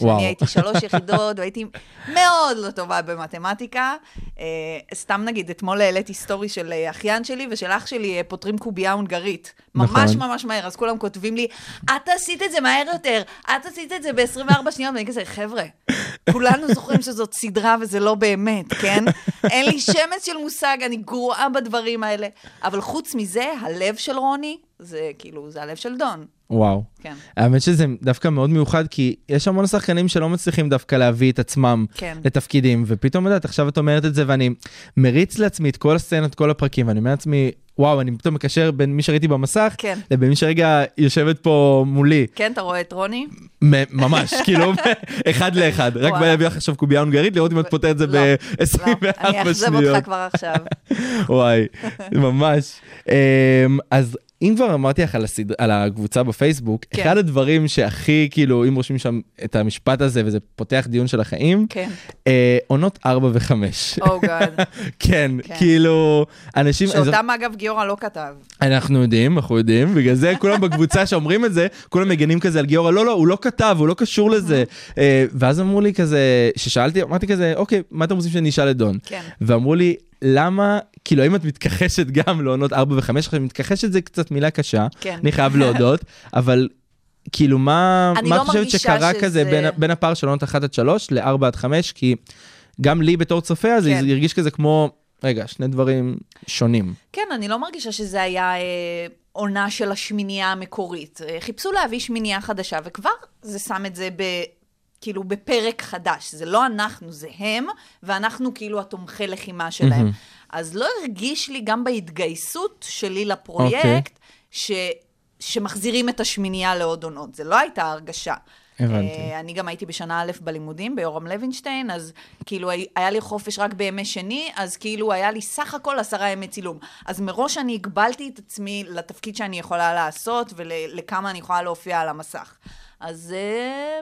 Speaker 5: שאני הייתי שלוש יחידות, והייתי מאוד לא טובה במתמטיקה. אה, סתם נגיד, אתמול העליתי סטורי של אה, אחיין שלי ושל אח שלי אה, פותרים קובייה הונגרית. ממש
Speaker 4: נכון.
Speaker 5: ממש מהר, אז כולם כותבים לי, את עשית את זה מהר יותר, את עשית את זה ב-24 שניות, ואני כזה, חבר'ה, כולנו זוכרים שזאת סדרה וזה לא באמת, כן? אין לי שמץ של מושג, אני גרועה בדברים האלה. אבל חוץ מזה, הלב של רוני, זה כאילו, זה הלב של דון.
Speaker 4: וואו.
Speaker 5: כן.
Speaker 4: האמת שזה דווקא מאוד מיוחד, כי יש המון שחקנים שלא מצליחים דווקא להביא את עצמם
Speaker 5: כן.
Speaker 4: לתפקידים, ופתאום, יודעת, עכשיו את אומרת את זה, ואני מריץ לעצמי את כל הסצנות, כל הפרקים, ואני אומר לעצמי, וואו, אני פתאום מקשר בין מי שראיתי במסך,
Speaker 5: כן.
Speaker 4: לבין מי שרגע יושבת פה מולי.
Speaker 5: כן, אתה רואה את רוני?
Speaker 4: ממש, כאילו, אחד לאחד. רק בא. להביא לך עכשיו קובייה הונגרית, לראות אם את פותרת את זה
Speaker 5: לא, לא,
Speaker 4: ב-24
Speaker 5: אני אאכזב
Speaker 4: שניות.
Speaker 5: אותך כבר עכשיו.
Speaker 4: וואי, ממש. אמ, אז אם כבר אמרתי לך על, הסד... על הקבוצה בפייסבוק,
Speaker 5: כן.
Speaker 4: אחד הדברים שהכי, כאילו, אם רושמים שם את המשפט הזה וזה פותח דיון של החיים,
Speaker 5: כן.
Speaker 4: אה, עונות 4 ו-5.
Speaker 5: או גאד.
Speaker 4: כן,
Speaker 5: כן.
Speaker 4: כאילו, אנשים...
Speaker 5: שאותם אגב גיורא לא כתב.
Speaker 4: אנחנו יודעים, אנחנו יודעים, בגלל זה כולם בקבוצה שאומרים את זה, כולם מגנים כזה על גיורא, לא, לא, הוא לא כתב, הוא לא קשור לזה. אה, ואז אמרו לי כזה, ששאלתי, אמרתי כזה, אוקיי, מה אתם רוצים שאני אשאל את דון?
Speaker 5: כן.
Speaker 4: ואמרו לי, למה, כאילו, האם את מתכחשת גם לעונות 4 ו-5? עכשיו, מתכחשת זה קצת מילה קשה,
Speaker 5: כן.
Speaker 4: אני חייב להודות, אבל כאילו, מה, מה
Speaker 5: לא
Speaker 4: את חושבת שקרה
Speaker 5: שזה-
Speaker 4: כזה בין, בין הפער של עונות 1 עד 3 ל-4 עד 5? כי גם לי בתור צופה, זה
Speaker 5: כן.
Speaker 4: הרגיש כזה כמו, רגע, שני דברים שונים.
Speaker 5: כן, אני לא מרגישה שזה היה אה, עונה של השמינייה המקורית. אה, חיפשו להביא שמינייה חדשה, וכבר זה שם את זה ב... כאילו בפרק חדש. זה לא אנחנו, זה הם, ואנחנו כאילו התומכי לחימה שלהם. אז לא הרגיש לי גם בהתגייסות שלי לפרויקט, ש... שמחזירים את השמינייה לעוד עונות. זה לא הייתה הרגשה.
Speaker 4: הבנתי.
Speaker 5: אה, אני גם הייתי בשנה א' בלימודים, ביורם לוינשטיין, אז כאילו הי- היה לי חופש רק בימי שני, אז כאילו היה לי סך הכל עשרה ימי צילום. אז מראש אני הגבלתי את עצמי לתפקיד שאני יכולה לעשות ולכמה אני יכולה להופיע על המסך. אז אה,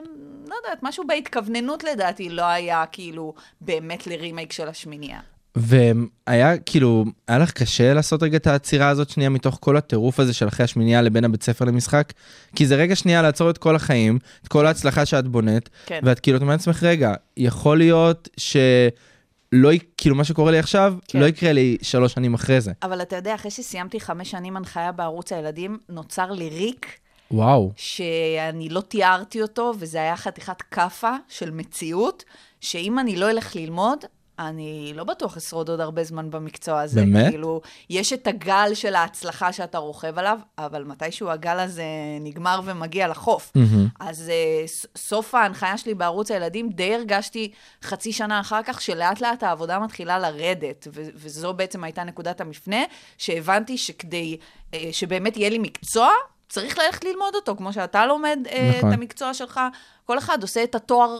Speaker 5: לא יודעת, משהו בהתכווננות לדעתי לא היה כאילו באמת לרימייק של השמינייה.
Speaker 4: והיה כאילו, היה לך קשה לעשות רגע את העצירה הזאת שנייה מתוך כל הטירוף הזה של אחרי השמינייה לבין הבית ספר למשחק? כי זה רגע שנייה לעצור את כל החיים, את כל ההצלחה שאת בונית,
Speaker 5: כן.
Speaker 4: ואת כאילו, את אומרת לעצמך, רגע, יכול להיות שלא, י- כאילו מה שקורה לי עכשיו,
Speaker 5: כן.
Speaker 4: לא יקרה לי שלוש שנים אחרי זה.
Speaker 5: אבל אתה יודע, אחרי שסיימתי חמש שנים הנחיה בערוץ הילדים, נוצר לי ריק
Speaker 4: וואו.
Speaker 5: שאני לא תיארתי אותו, וזה היה חתיכת כאפה של מציאות, שאם אני לא אלך ללמוד, אני לא בטוח אשרוד עוד הרבה זמן במקצוע הזה.
Speaker 4: באמת?
Speaker 5: כאילו, יש את הגל של ההצלחה שאתה רוכב עליו, אבל מתישהו הגל הזה נגמר ומגיע לחוף. אז uh, סוף ההנחיה שלי בערוץ הילדים, די הרגשתי חצי שנה אחר כך, שלאט לאט העבודה מתחילה לרדת, ו- וזו בעצם הייתה נקודת המפנה, שהבנתי שכדי אה, שבאמת יהיה לי מקצוע, צריך ללכת ללמוד אותו, כמו שאתה לומד אה,
Speaker 4: נכון.
Speaker 5: את המקצוע שלך. כל אחד עושה את התואר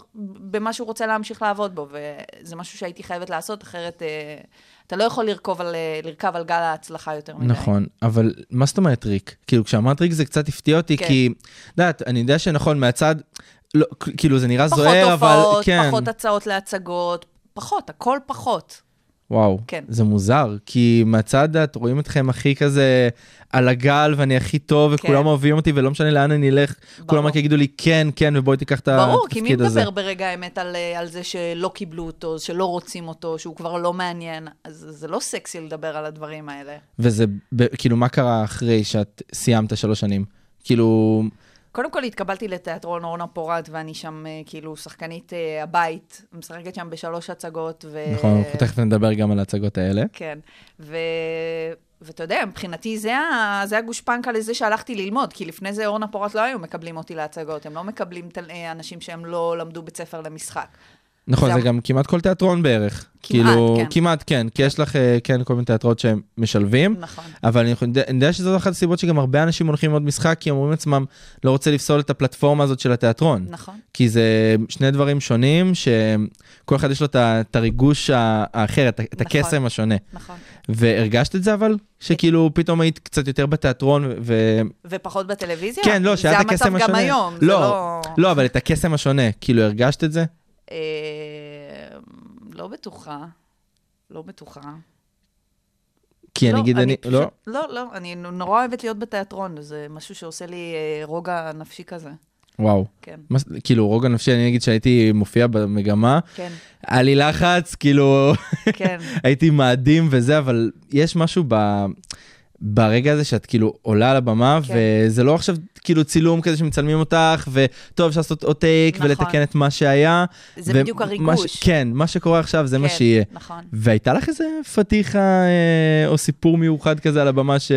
Speaker 5: במה שהוא רוצה להמשיך לעבוד בו, וזה משהו שהייתי חייבת לעשות, אחרת אה, אתה לא יכול לרכוב על, אה, לרכב על גל ההצלחה יותר מדי.
Speaker 4: נכון, אבל מה זאת אומרת טריק? כאילו כשאמרת טריק זה קצת הפתיע אותי,
Speaker 5: כן.
Speaker 4: כי, את יודעת, אני יודע שנכון, מהצד, לא, כאילו זה נראה
Speaker 5: פחות
Speaker 4: זוהר, אבל
Speaker 5: הופעות,
Speaker 4: כן.
Speaker 5: פחות הצעות להצגות, פחות, הכל פחות.
Speaker 4: וואו,
Speaker 5: כן.
Speaker 4: זה מוזר, כי מהצד את רואים אתכם הכי כזה על הגל ואני הכי טוב וכולם
Speaker 5: כן.
Speaker 4: אוהבים אותי ולא משנה לאן אני אלך, כולם רק יגידו לי כן, כן ובואי תיקח את
Speaker 5: ברור, כי מי
Speaker 4: התפקיד הזה.
Speaker 5: מדבר ברגע האמת על, אה, על זה שלא קיבלו אותו, שלא רוצים אותו, שהוא כבר לא מעניין? אז זה לא סקסי לדבר על הדברים האלה.
Speaker 4: וזה, כאילו מה קרה אחרי שאת סיימת שלוש שנים? כאילו,
Speaker 5: קודם כל התקבלתי לתיאטרון אורנה פורט, ואני שם אה, כאילו שחקנית אה, הבית, משחקת שם בשלוש הצגות. ו...
Speaker 4: נכון, אנחנו תכף נדבר גם על ההצגות האלה.
Speaker 5: כן, ו... ואתה יודע, מבחינתי זה, ה... זה הגושפנקה לזה שהלכתי ללמוד, כי לפני זה אורנה פורט לא היו מקבלים אותי להצגות, הם לא מקבלים תל... אה, אנשים שהם לא למדו בית ספר למשחק.
Speaker 4: נכון,
Speaker 5: זה
Speaker 4: זה גם כמעט כל תיאטרון בערך.
Speaker 5: כמעט,
Speaker 4: כאילו,
Speaker 5: כן.
Speaker 4: כמעט, כן, כי יש לך, אה, כן, כל מיני תיאטרות שהם משלבים.
Speaker 5: נכון.
Speaker 4: אבל אני אני יודע שזו אחת הסיבות שגם הרבה אנשים הולכים ללמוד משחק, כי הם אומרים לעצמם, לא רוצה לפסול את הפלטפורמה הזאת של התיאטרון.
Speaker 5: נכון.
Speaker 4: כי זה שני דברים שונים, שכל אחד יש לו את הריגוש האחר, את
Speaker 5: נכון.
Speaker 4: הקסם השונה.
Speaker 5: נכון.
Speaker 4: והרגשת את זה אבל? שכאילו פתאום היית קצת יותר בתיאטרון, ו...
Speaker 5: ופחות בטלוויזיה?
Speaker 4: כן, לא, שהיה את הקסם השונה.
Speaker 5: זה המצב גם היום, זה
Speaker 4: לא,
Speaker 5: לא...
Speaker 4: לא, אבל את הקסם השונה, כאילו הרגשת את זה?
Speaker 5: אה, לא בטוחה. לא בטוחה.
Speaker 4: כי אני
Speaker 5: לא,
Speaker 4: אגיד, אני,
Speaker 5: פשוט-
Speaker 4: לא,
Speaker 5: לא, לא, אני נורא אוהבת להיות בתיאטרון, זה משהו שעושה לי אה, רוגע נפשי כזה.
Speaker 4: וואו.
Speaker 5: כן,
Speaker 4: מה- כאילו רוגע נפשי, אני אגיד שהייתי מופיע במגמה,
Speaker 5: כן,
Speaker 4: היה לי לחץ, כאילו,
Speaker 5: כן.
Speaker 4: הייתי מאדים וזה, אבל יש משהו ב... ברגע הזה שאת כאילו עולה על הבמה,
Speaker 5: כן.
Speaker 4: וזה לא עכשיו כאילו צילום כזה שמצלמים אותך, וטוב, אפשר לעשות עוד טייק
Speaker 5: נכון.
Speaker 4: ולתקן את מה שהיה.
Speaker 5: זה
Speaker 4: ומה
Speaker 5: בדיוק
Speaker 4: ש-
Speaker 5: הריגוש.
Speaker 4: כן, מה שקורה עכשיו זה מה
Speaker 5: כן,
Speaker 4: שיהיה.
Speaker 5: נכון.
Speaker 4: והייתה לך איזה פתיחה אה, או סיפור מיוחד כזה על הבמה ש...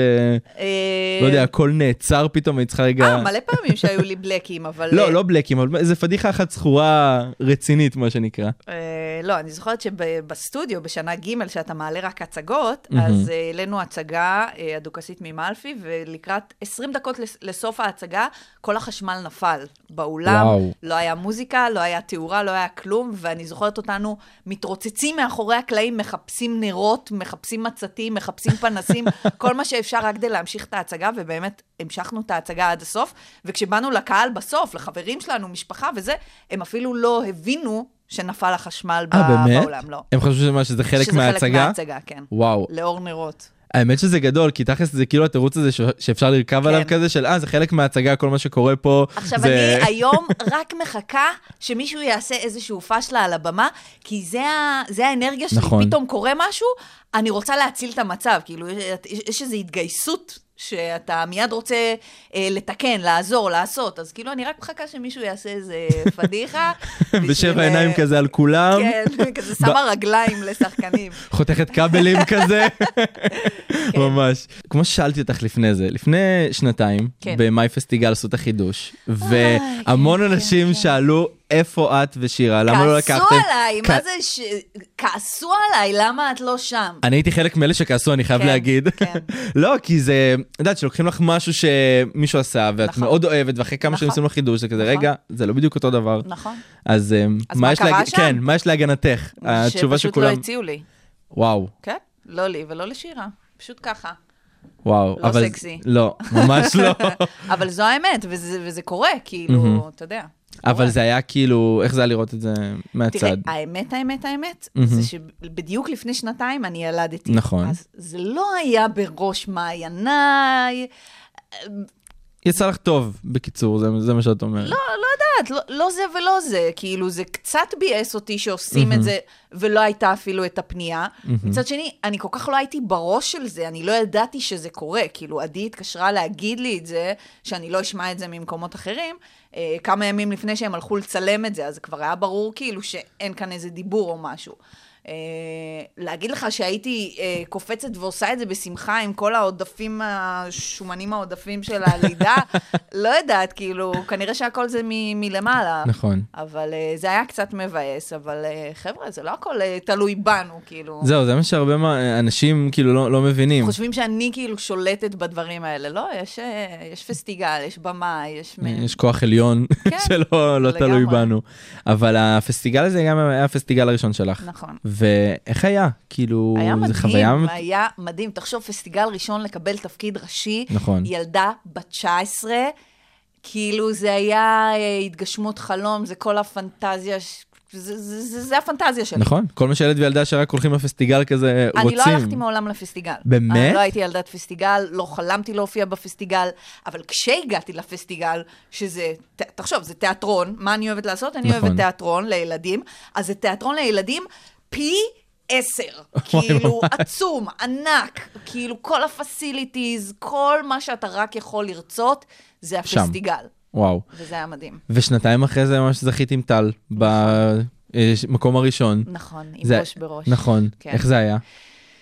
Speaker 5: אה,
Speaker 4: לא יודע, הכל נעצר פתאום, היית צריכה רגע...
Speaker 5: אה, מלא פעמים שהיו לי בלקים, אבל...
Speaker 4: לא,
Speaker 5: אה,
Speaker 4: לא בלקים, אבל איזה פדיחה אחת זכורה רצינית, מה שנקרא.
Speaker 5: אה, לא, אני זוכרת שבסטודיו, בשנה ג', שאתה מעלה רק הצגות,
Speaker 4: מהמם.
Speaker 5: אז אה, העלינו הצגה אה, הדוכסית ממלפי, ולקראת 20 דקות לס- לסוף ההצגה, כל החשמל נפל באולם.
Speaker 4: וואו.
Speaker 5: לא היה מוזיקה, לא היה תאורה, לא היה כלום, ואני זוכרת אותנו מתרוצצים מאחורי הקלעים, מחפשים נרות, מחפשים מצתים, מחפשים פנסים, כל מה שאפשר רק כדי להמשיך את ההצגה, ובאמת המשכנו את ההצגה עד הסוף. וכשבאנו לקהל בסוף, לחברים שלנו, משפחה וזה, הם אפילו לא הבינו שנפל החשמל ב-
Speaker 4: אה, באמת?
Speaker 5: באולם, לא.
Speaker 4: הם חשבו שמה, שזה חלק
Speaker 5: שזה
Speaker 4: מההצגה?
Speaker 5: חלק מההצגה, כן.
Speaker 4: וואו.
Speaker 5: לאור נרות.
Speaker 4: האמת שזה גדול, כי תכלס זה כאילו התירוץ הזה ש- שאפשר לרכב
Speaker 5: כן.
Speaker 4: עליו כזה של אה, זה חלק מההצגה, כל מה שקורה פה.
Speaker 5: עכשיו,
Speaker 4: זה...
Speaker 5: אני היום רק מחכה שמישהו יעשה איזשהו פשלה על הבמה, כי זה, ה... זה האנרגיה שלי.
Speaker 4: נכון.
Speaker 5: פתאום קורה משהו, אני רוצה להציל את המצב. כאילו, יש, יש איזו התגייסות שאתה מיד רוצה אה, לתקן, לעזור, לעשות. אז כאילו, אני רק מחכה שמישהו יעשה איזה פדיחה. בשביל,
Speaker 4: בשבע
Speaker 5: אה,
Speaker 4: עיניים כזה על כולם,
Speaker 5: כן, כזה שמה רגליים לשחקנים.
Speaker 4: חותכת כבלים כזה,
Speaker 5: כן.
Speaker 4: ממש. כמו ששאלתי אותך לפני זה, לפני שנתיים,
Speaker 5: כן.
Speaker 4: במאי פסטיגל עשו את החידוש, והמון
Speaker 5: כן,
Speaker 4: אנשים
Speaker 5: כן.
Speaker 4: שאלו איפה את ושירה, למה לא לקחתם?
Speaker 5: כעסו עליי, מה זה ש... כעסו עליי, למה את לא שם?
Speaker 4: אני הייתי חלק מאלה שכעסו, אני חייב
Speaker 5: כן,
Speaker 4: להגיד.
Speaker 5: כן.
Speaker 4: לא, כי זה, את יודעת, שלוקחים לך משהו שמישהו עשה, ואת
Speaker 5: נכון.
Speaker 4: מאוד אוהבת, ואחרי כמה שנים
Speaker 5: נכון.
Speaker 4: עושים לך חידוש, זה כזה,
Speaker 5: נכון.
Speaker 4: רגע, זה לא בדיוק אותו דבר.
Speaker 5: נכון.
Speaker 4: אז אה,
Speaker 5: מה קרה שם?
Speaker 4: כן, מה יש להגנתך? התשובה
Speaker 5: שפשוט
Speaker 4: שכולם...
Speaker 5: לא הציעו לי.
Speaker 4: וואו,
Speaker 5: כן, לא לי ולא לשירה. פשוט ככה.
Speaker 4: וואו.
Speaker 5: לא
Speaker 4: אבל-
Speaker 5: סקסי.
Speaker 4: לא, ממש לא.
Speaker 5: אבל זו האמת, וזה, וזה קורה, כאילו, אתה יודע.
Speaker 4: אבל
Speaker 5: קורה.
Speaker 4: זה היה כאילו, איך זה היה לראות את זה
Speaker 5: תראה,
Speaker 4: מהצד?
Speaker 5: האמת, האמת, האמת,
Speaker 4: מהמם.
Speaker 5: זה שבדיוק לפני שנתיים אני ילדתי.
Speaker 4: נכון.
Speaker 5: אז זה לא היה בראש מעייניי.
Speaker 4: יצא לך טוב, בקיצור, זה- זה מה שאת אומרת.
Speaker 5: לא, לא יודעת, לא, לא זה ולא זה. כאילו, זה קצת ביאס אותי שעושים את זה, ולא הייתה אפילו את הפנייה. מצד שני, אני כל כך לא הייתי בראש של זה, אני לא ידעתי שזה קורה. כאילו, עדי התקשרה להגיד לי את זה, שאני לא אשמע את זה ממקומות אחרים, אה, כמה ימים לפני שהם הלכו לצלם את זה, אז כבר היה ברור כאילו שאין כאן איזה דיבור או משהו. אה, להגיד לך שהייתי אה, קופצת ועושה את זה בשמחה עם כל העודפים, השומנים העודפים של הלידה, לא יודעת, כאילו, כנראה שהכל זה מ- מלמעלה.
Speaker 4: נכון.
Speaker 5: אבל אה, זה היה קצת מבאס, אבל חבר'ה, זה לא הכל תלוי בנו, כאילו.
Speaker 4: זהו, זה מה שהרבה מה- אנשים כאילו לא- לא מבינים.
Speaker 5: חושבים שאני כאילו שולטת בדברים האלה. לא, יש, יש פסטיגל, יש במה, יש...
Speaker 4: יש כוח עליון
Speaker 5: כן,
Speaker 4: שלא לא תלוי. בנו. אבל הפסטיגל הזה גם היה הפסטיגל הראשון שלך.
Speaker 5: נכון.
Speaker 4: ואיך היה? כאילו,
Speaker 5: היה
Speaker 4: זה
Speaker 5: מדהים,
Speaker 4: חוויה...
Speaker 5: היה מדהים. תחשוב, פסטיגל ראשון לקבל תפקיד ראשי,
Speaker 4: נכון.
Speaker 5: ילדה בת 19, כאילו זה היה אה, התגשמות חלום, זה כל הפנטזיה, זה, זה, זה, זה הפנטזיה שלי.
Speaker 4: נכון, כל מה שילד וילדה שרק הולכים לפסטיגל כזה רוצים.
Speaker 5: אני לא הלכתי מעולם לפסטיגל.
Speaker 4: באמת?
Speaker 5: אני לא הייתי ילדת פסטיגל, לא חלמתי להופיע בפסטיגל, אבל כשהגעתי לפסטיגל, שזה, ת- תחשוב, זה תיאטרון, מה אני אוהבת לעשות? אני
Speaker 4: נכון.
Speaker 5: אוהבת תיאטרון לילדים, אז זה תיאטרון לילדים פי עשר, כאילו. עצום, ענק, כאילו כל הפסיליטיז, כל מה שאתה רק יכול לרצות, זה
Speaker 4: שם.
Speaker 5: הפסטיגל.
Speaker 4: וואו.
Speaker 5: וזה היה מדהים.
Speaker 4: ושנתיים אחרי זה ממש זכית עם טל, במקום הראשון.
Speaker 5: נכון, עם
Speaker 4: זה-
Speaker 5: ראש בראש.
Speaker 4: נכון,
Speaker 5: כן.
Speaker 4: איך זה היה?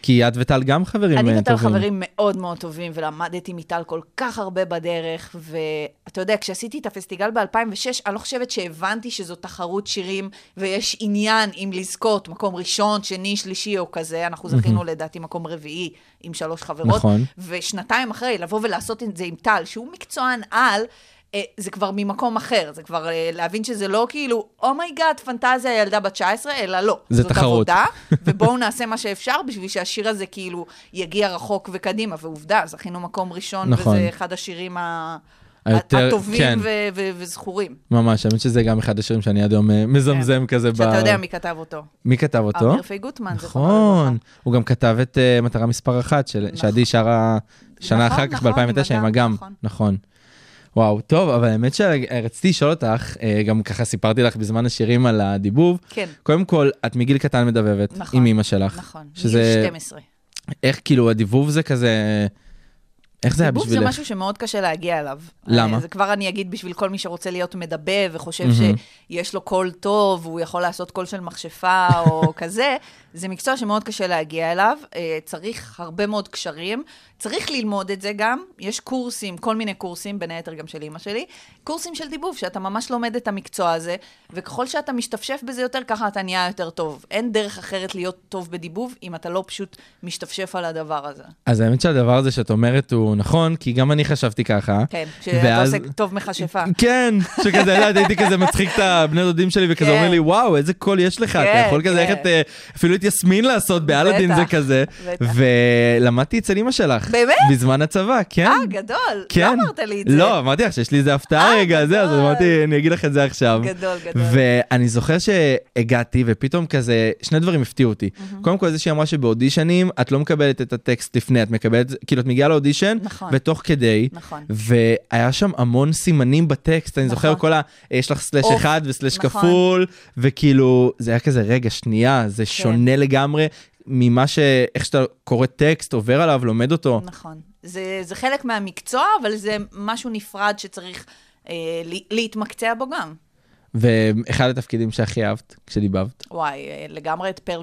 Speaker 4: כי את וטל גם חברים
Speaker 5: אני
Speaker 4: אה,
Speaker 5: וטל
Speaker 4: טובים.
Speaker 5: חברים מאוד מאוד טובים, ולמדתי מטל כל כך הרבה בדרך, ואתה יודע, כשעשיתי את הפסטיגל ב-2006, אני לא חושבת שהבנתי שזו תחרות שירים, ויש עניין אם לזכות מקום ראשון, שני, שלישי או כזה. אנחנו זכינו לדעתי מקום רביעי עם שלוש חברות.
Speaker 4: נכון.
Speaker 5: ושנתיים אחרי, לבוא ולעשות את זה עם טל, שהוא מקצוען על, זה כבר ממקום אחר, זה כבר אה, להבין שזה לא כאילו, oh my God, פנטזיה ילדה בת 19, אלא לא.
Speaker 4: זה
Speaker 5: זאת
Speaker 4: תחרות.
Speaker 5: עבודה, ובואו נעשה מה שאפשר בשביל שהשיר הזה כאילו יגיע רחוק וקדימה. ועובדה, זכינו מקום ראשון,
Speaker 4: נכון.
Speaker 5: וזה אחד השירים ה...
Speaker 4: היותר-
Speaker 5: הטובים
Speaker 4: כן.
Speaker 5: ו- ו- וזכורים.
Speaker 4: ממש, האמת שזה גם אחד השירים שאני עד היום אה, מזמזם כזה. ב-
Speaker 5: שאתה יודע מי כתב אותו.
Speaker 4: מי כתב אותו?
Speaker 5: אמיר פי גוטמן,
Speaker 4: נכון. הוא גם כתב את אה, מטרה מספר אחת, של-
Speaker 5: נכון.
Speaker 4: שעדי שרה שנה
Speaker 5: נכון,
Speaker 4: אחר כך,
Speaker 5: נכון,
Speaker 4: ב-2009, עם אגם.
Speaker 5: אגם,
Speaker 4: נכון. וואו, טוב, אבל האמת שרציתי לשאול אותך, אה, גם ככה סיפרתי לך בזמן השירים על הדיבוב.
Speaker 5: כן,
Speaker 4: קודם כל, את מגיל קטן מדבבת
Speaker 5: נכון,
Speaker 4: עם אימא שלך.
Speaker 5: נכון.
Speaker 4: שזה-
Speaker 5: מגיל 12.
Speaker 4: איך כאילו הדיבוב זה כזה, איך זה היה
Speaker 5: דיבוב זה
Speaker 4: בשבילך?
Speaker 5: משהו שמאוד קשה להגיע אליו.
Speaker 4: למה?
Speaker 5: אה, זה כבר אני אגיד בשביל כל מי שרוצה להיות מדבב וחושב
Speaker 4: מהמם.
Speaker 5: שיש לו קול טוב, והוא יכול לעשות קול של מכשפה או כזה, זה מקצוע שמאוד קשה להגיע אליו. אה, צריך הרבה מאוד קשרים. צריך ללמוד את זה גם. יש קורסים, כל מיני קורסים, בין היתר גם של אימא שלי, קורסים של דיבוב, שאתה ממש לומד את המקצוע הזה, וככל שאתה משתפשף בזה יותר, ככה אתה נהיה יותר טוב. אין דרך אחרת להיות טוב בדיבוב, אם אתה לא פשוט משתפשף על הדבר הזה.
Speaker 4: אז האמת שהדבר הזה שאת אומרת הוא נכון, כי גם אני חשבתי ככה.
Speaker 5: כן, שאתה
Speaker 4: ואז-
Speaker 5: עושה טוב מכשפה.
Speaker 4: כן, שכזה, יודעת, הייתי כזה מצחיק את הבני דודים שלי, וכזה
Speaker 5: כן.
Speaker 4: אומר לי, וואו, איזה קול יש לך, אתה
Speaker 5: כן,
Speaker 4: יכול כזה
Speaker 5: כן.
Speaker 4: ללכת, אה, אפילו את יסמין לעשות, באלאדין זה כזה. ולמדתי אצל אמא שלך.
Speaker 5: באמת?
Speaker 4: בזמן הצבא, כן.
Speaker 5: אה, גדול.
Speaker 4: כן.
Speaker 5: לא אמרת לי את זה.
Speaker 4: לא, אמרתי לך שיש לי איזה הפתעה
Speaker 5: אה,
Speaker 4: רגע, זה, אז. אמרתי, אני אגיד לך את זה עכשיו.
Speaker 5: גדול, גדול.
Speaker 4: ואני זוכר שהגעתי, ופתאום כזה, שני דברים הפתיעו אותי. קודם כל, זה שהיא אמרה שבאודישנים, את לא מקבלת את הטקסט לפני, את מקבלת, כאילו, את מגיעה לאודישן,
Speaker 5: נכון.
Speaker 4: ותוך כדי,
Speaker 5: נכון.
Speaker 4: והיה שם המון סימנים בטקסט, אני זוכר
Speaker 5: נכון.
Speaker 4: כל ה... יש לך סלאש אחד וסלאש. כפול, וכאילו, זה היה כזה, רגע, שנייה, זה
Speaker 5: כן.
Speaker 4: שונה לגמרי ממה ש... איך שאתה קורא טקסט, עובר עליו, לומד אותו.
Speaker 5: נכון. זה, זה חלק מהמקצוע, אבל זה משהו נפרד שצריך אה, לה- להתמקצע בו גם.
Speaker 4: ואחד התפקידים שהכי אהבת כשדיבבת.
Speaker 5: וואי, אה, לגמרי את פרל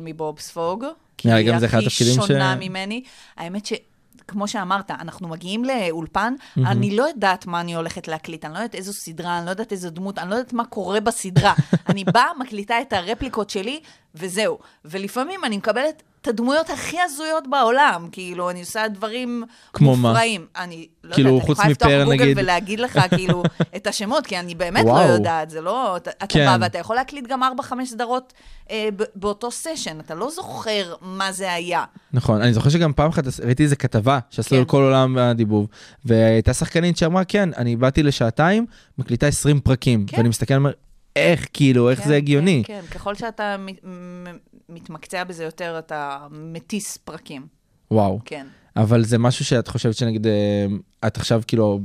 Speaker 4: אחד התפקידים
Speaker 5: כי
Speaker 4: ש-
Speaker 5: היא הכי שונה ממני. האמת ש... כמו שאמרת, אנחנו מגיעים לאולפן, אני לא יודעת מה אני הולכת להקליט, אני לא יודעת איזו סדרה, אני לא יודעת איזו דמות, אני לא יודעת מה קורה בסדרה. אני באה, מקליטה את הרפליקות שלי, וזהו. ולפעמים אני מקבלת את הדמויות הכי הזויות בעולם, כאילו, אני עושה דברים
Speaker 4: כמו מה?
Speaker 5: מופרעים. אני לא
Speaker 4: כאילו,
Speaker 5: יודעת, אני יכולה לפתוח גוגל
Speaker 4: נגיד.
Speaker 5: ולהגיד לך, כאילו, את השמות, כי אני באמת לא
Speaker 4: וואו.
Speaker 5: יודעת, זה לא... אתה,
Speaker 4: כן.
Speaker 5: בא ואתה יכול להקליט גם 4-5 סדרות אה, באותו סשן, אתה לא זוכר מה זה היה.
Speaker 4: נכון, אני זוכר שגם פעם אחת ראיתי איזה כתבה שעשו
Speaker 5: כן.
Speaker 4: על כל עולם הדיבוב, והייתה שחקנית שאמרה, כן, אני באתי לשעתיים, מקליטה 20 פרקים,
Speaker 5: כן.
Speaker 4: ואני מסתכל ואומר, איך, כאילו, איך
Speaker 5: כן,
Speaker 4: זה הגיוני?
Speaker 5: כן, כן, ככל שאתה מתמקצע בזה יותר, אתה מטיס פרקים.
Speaker 4: וואו.
Speaker 5: כן.
Speaker 4: אבל זה משהו שאת חושבת שנגיד, אה, את עכשיו כאילו,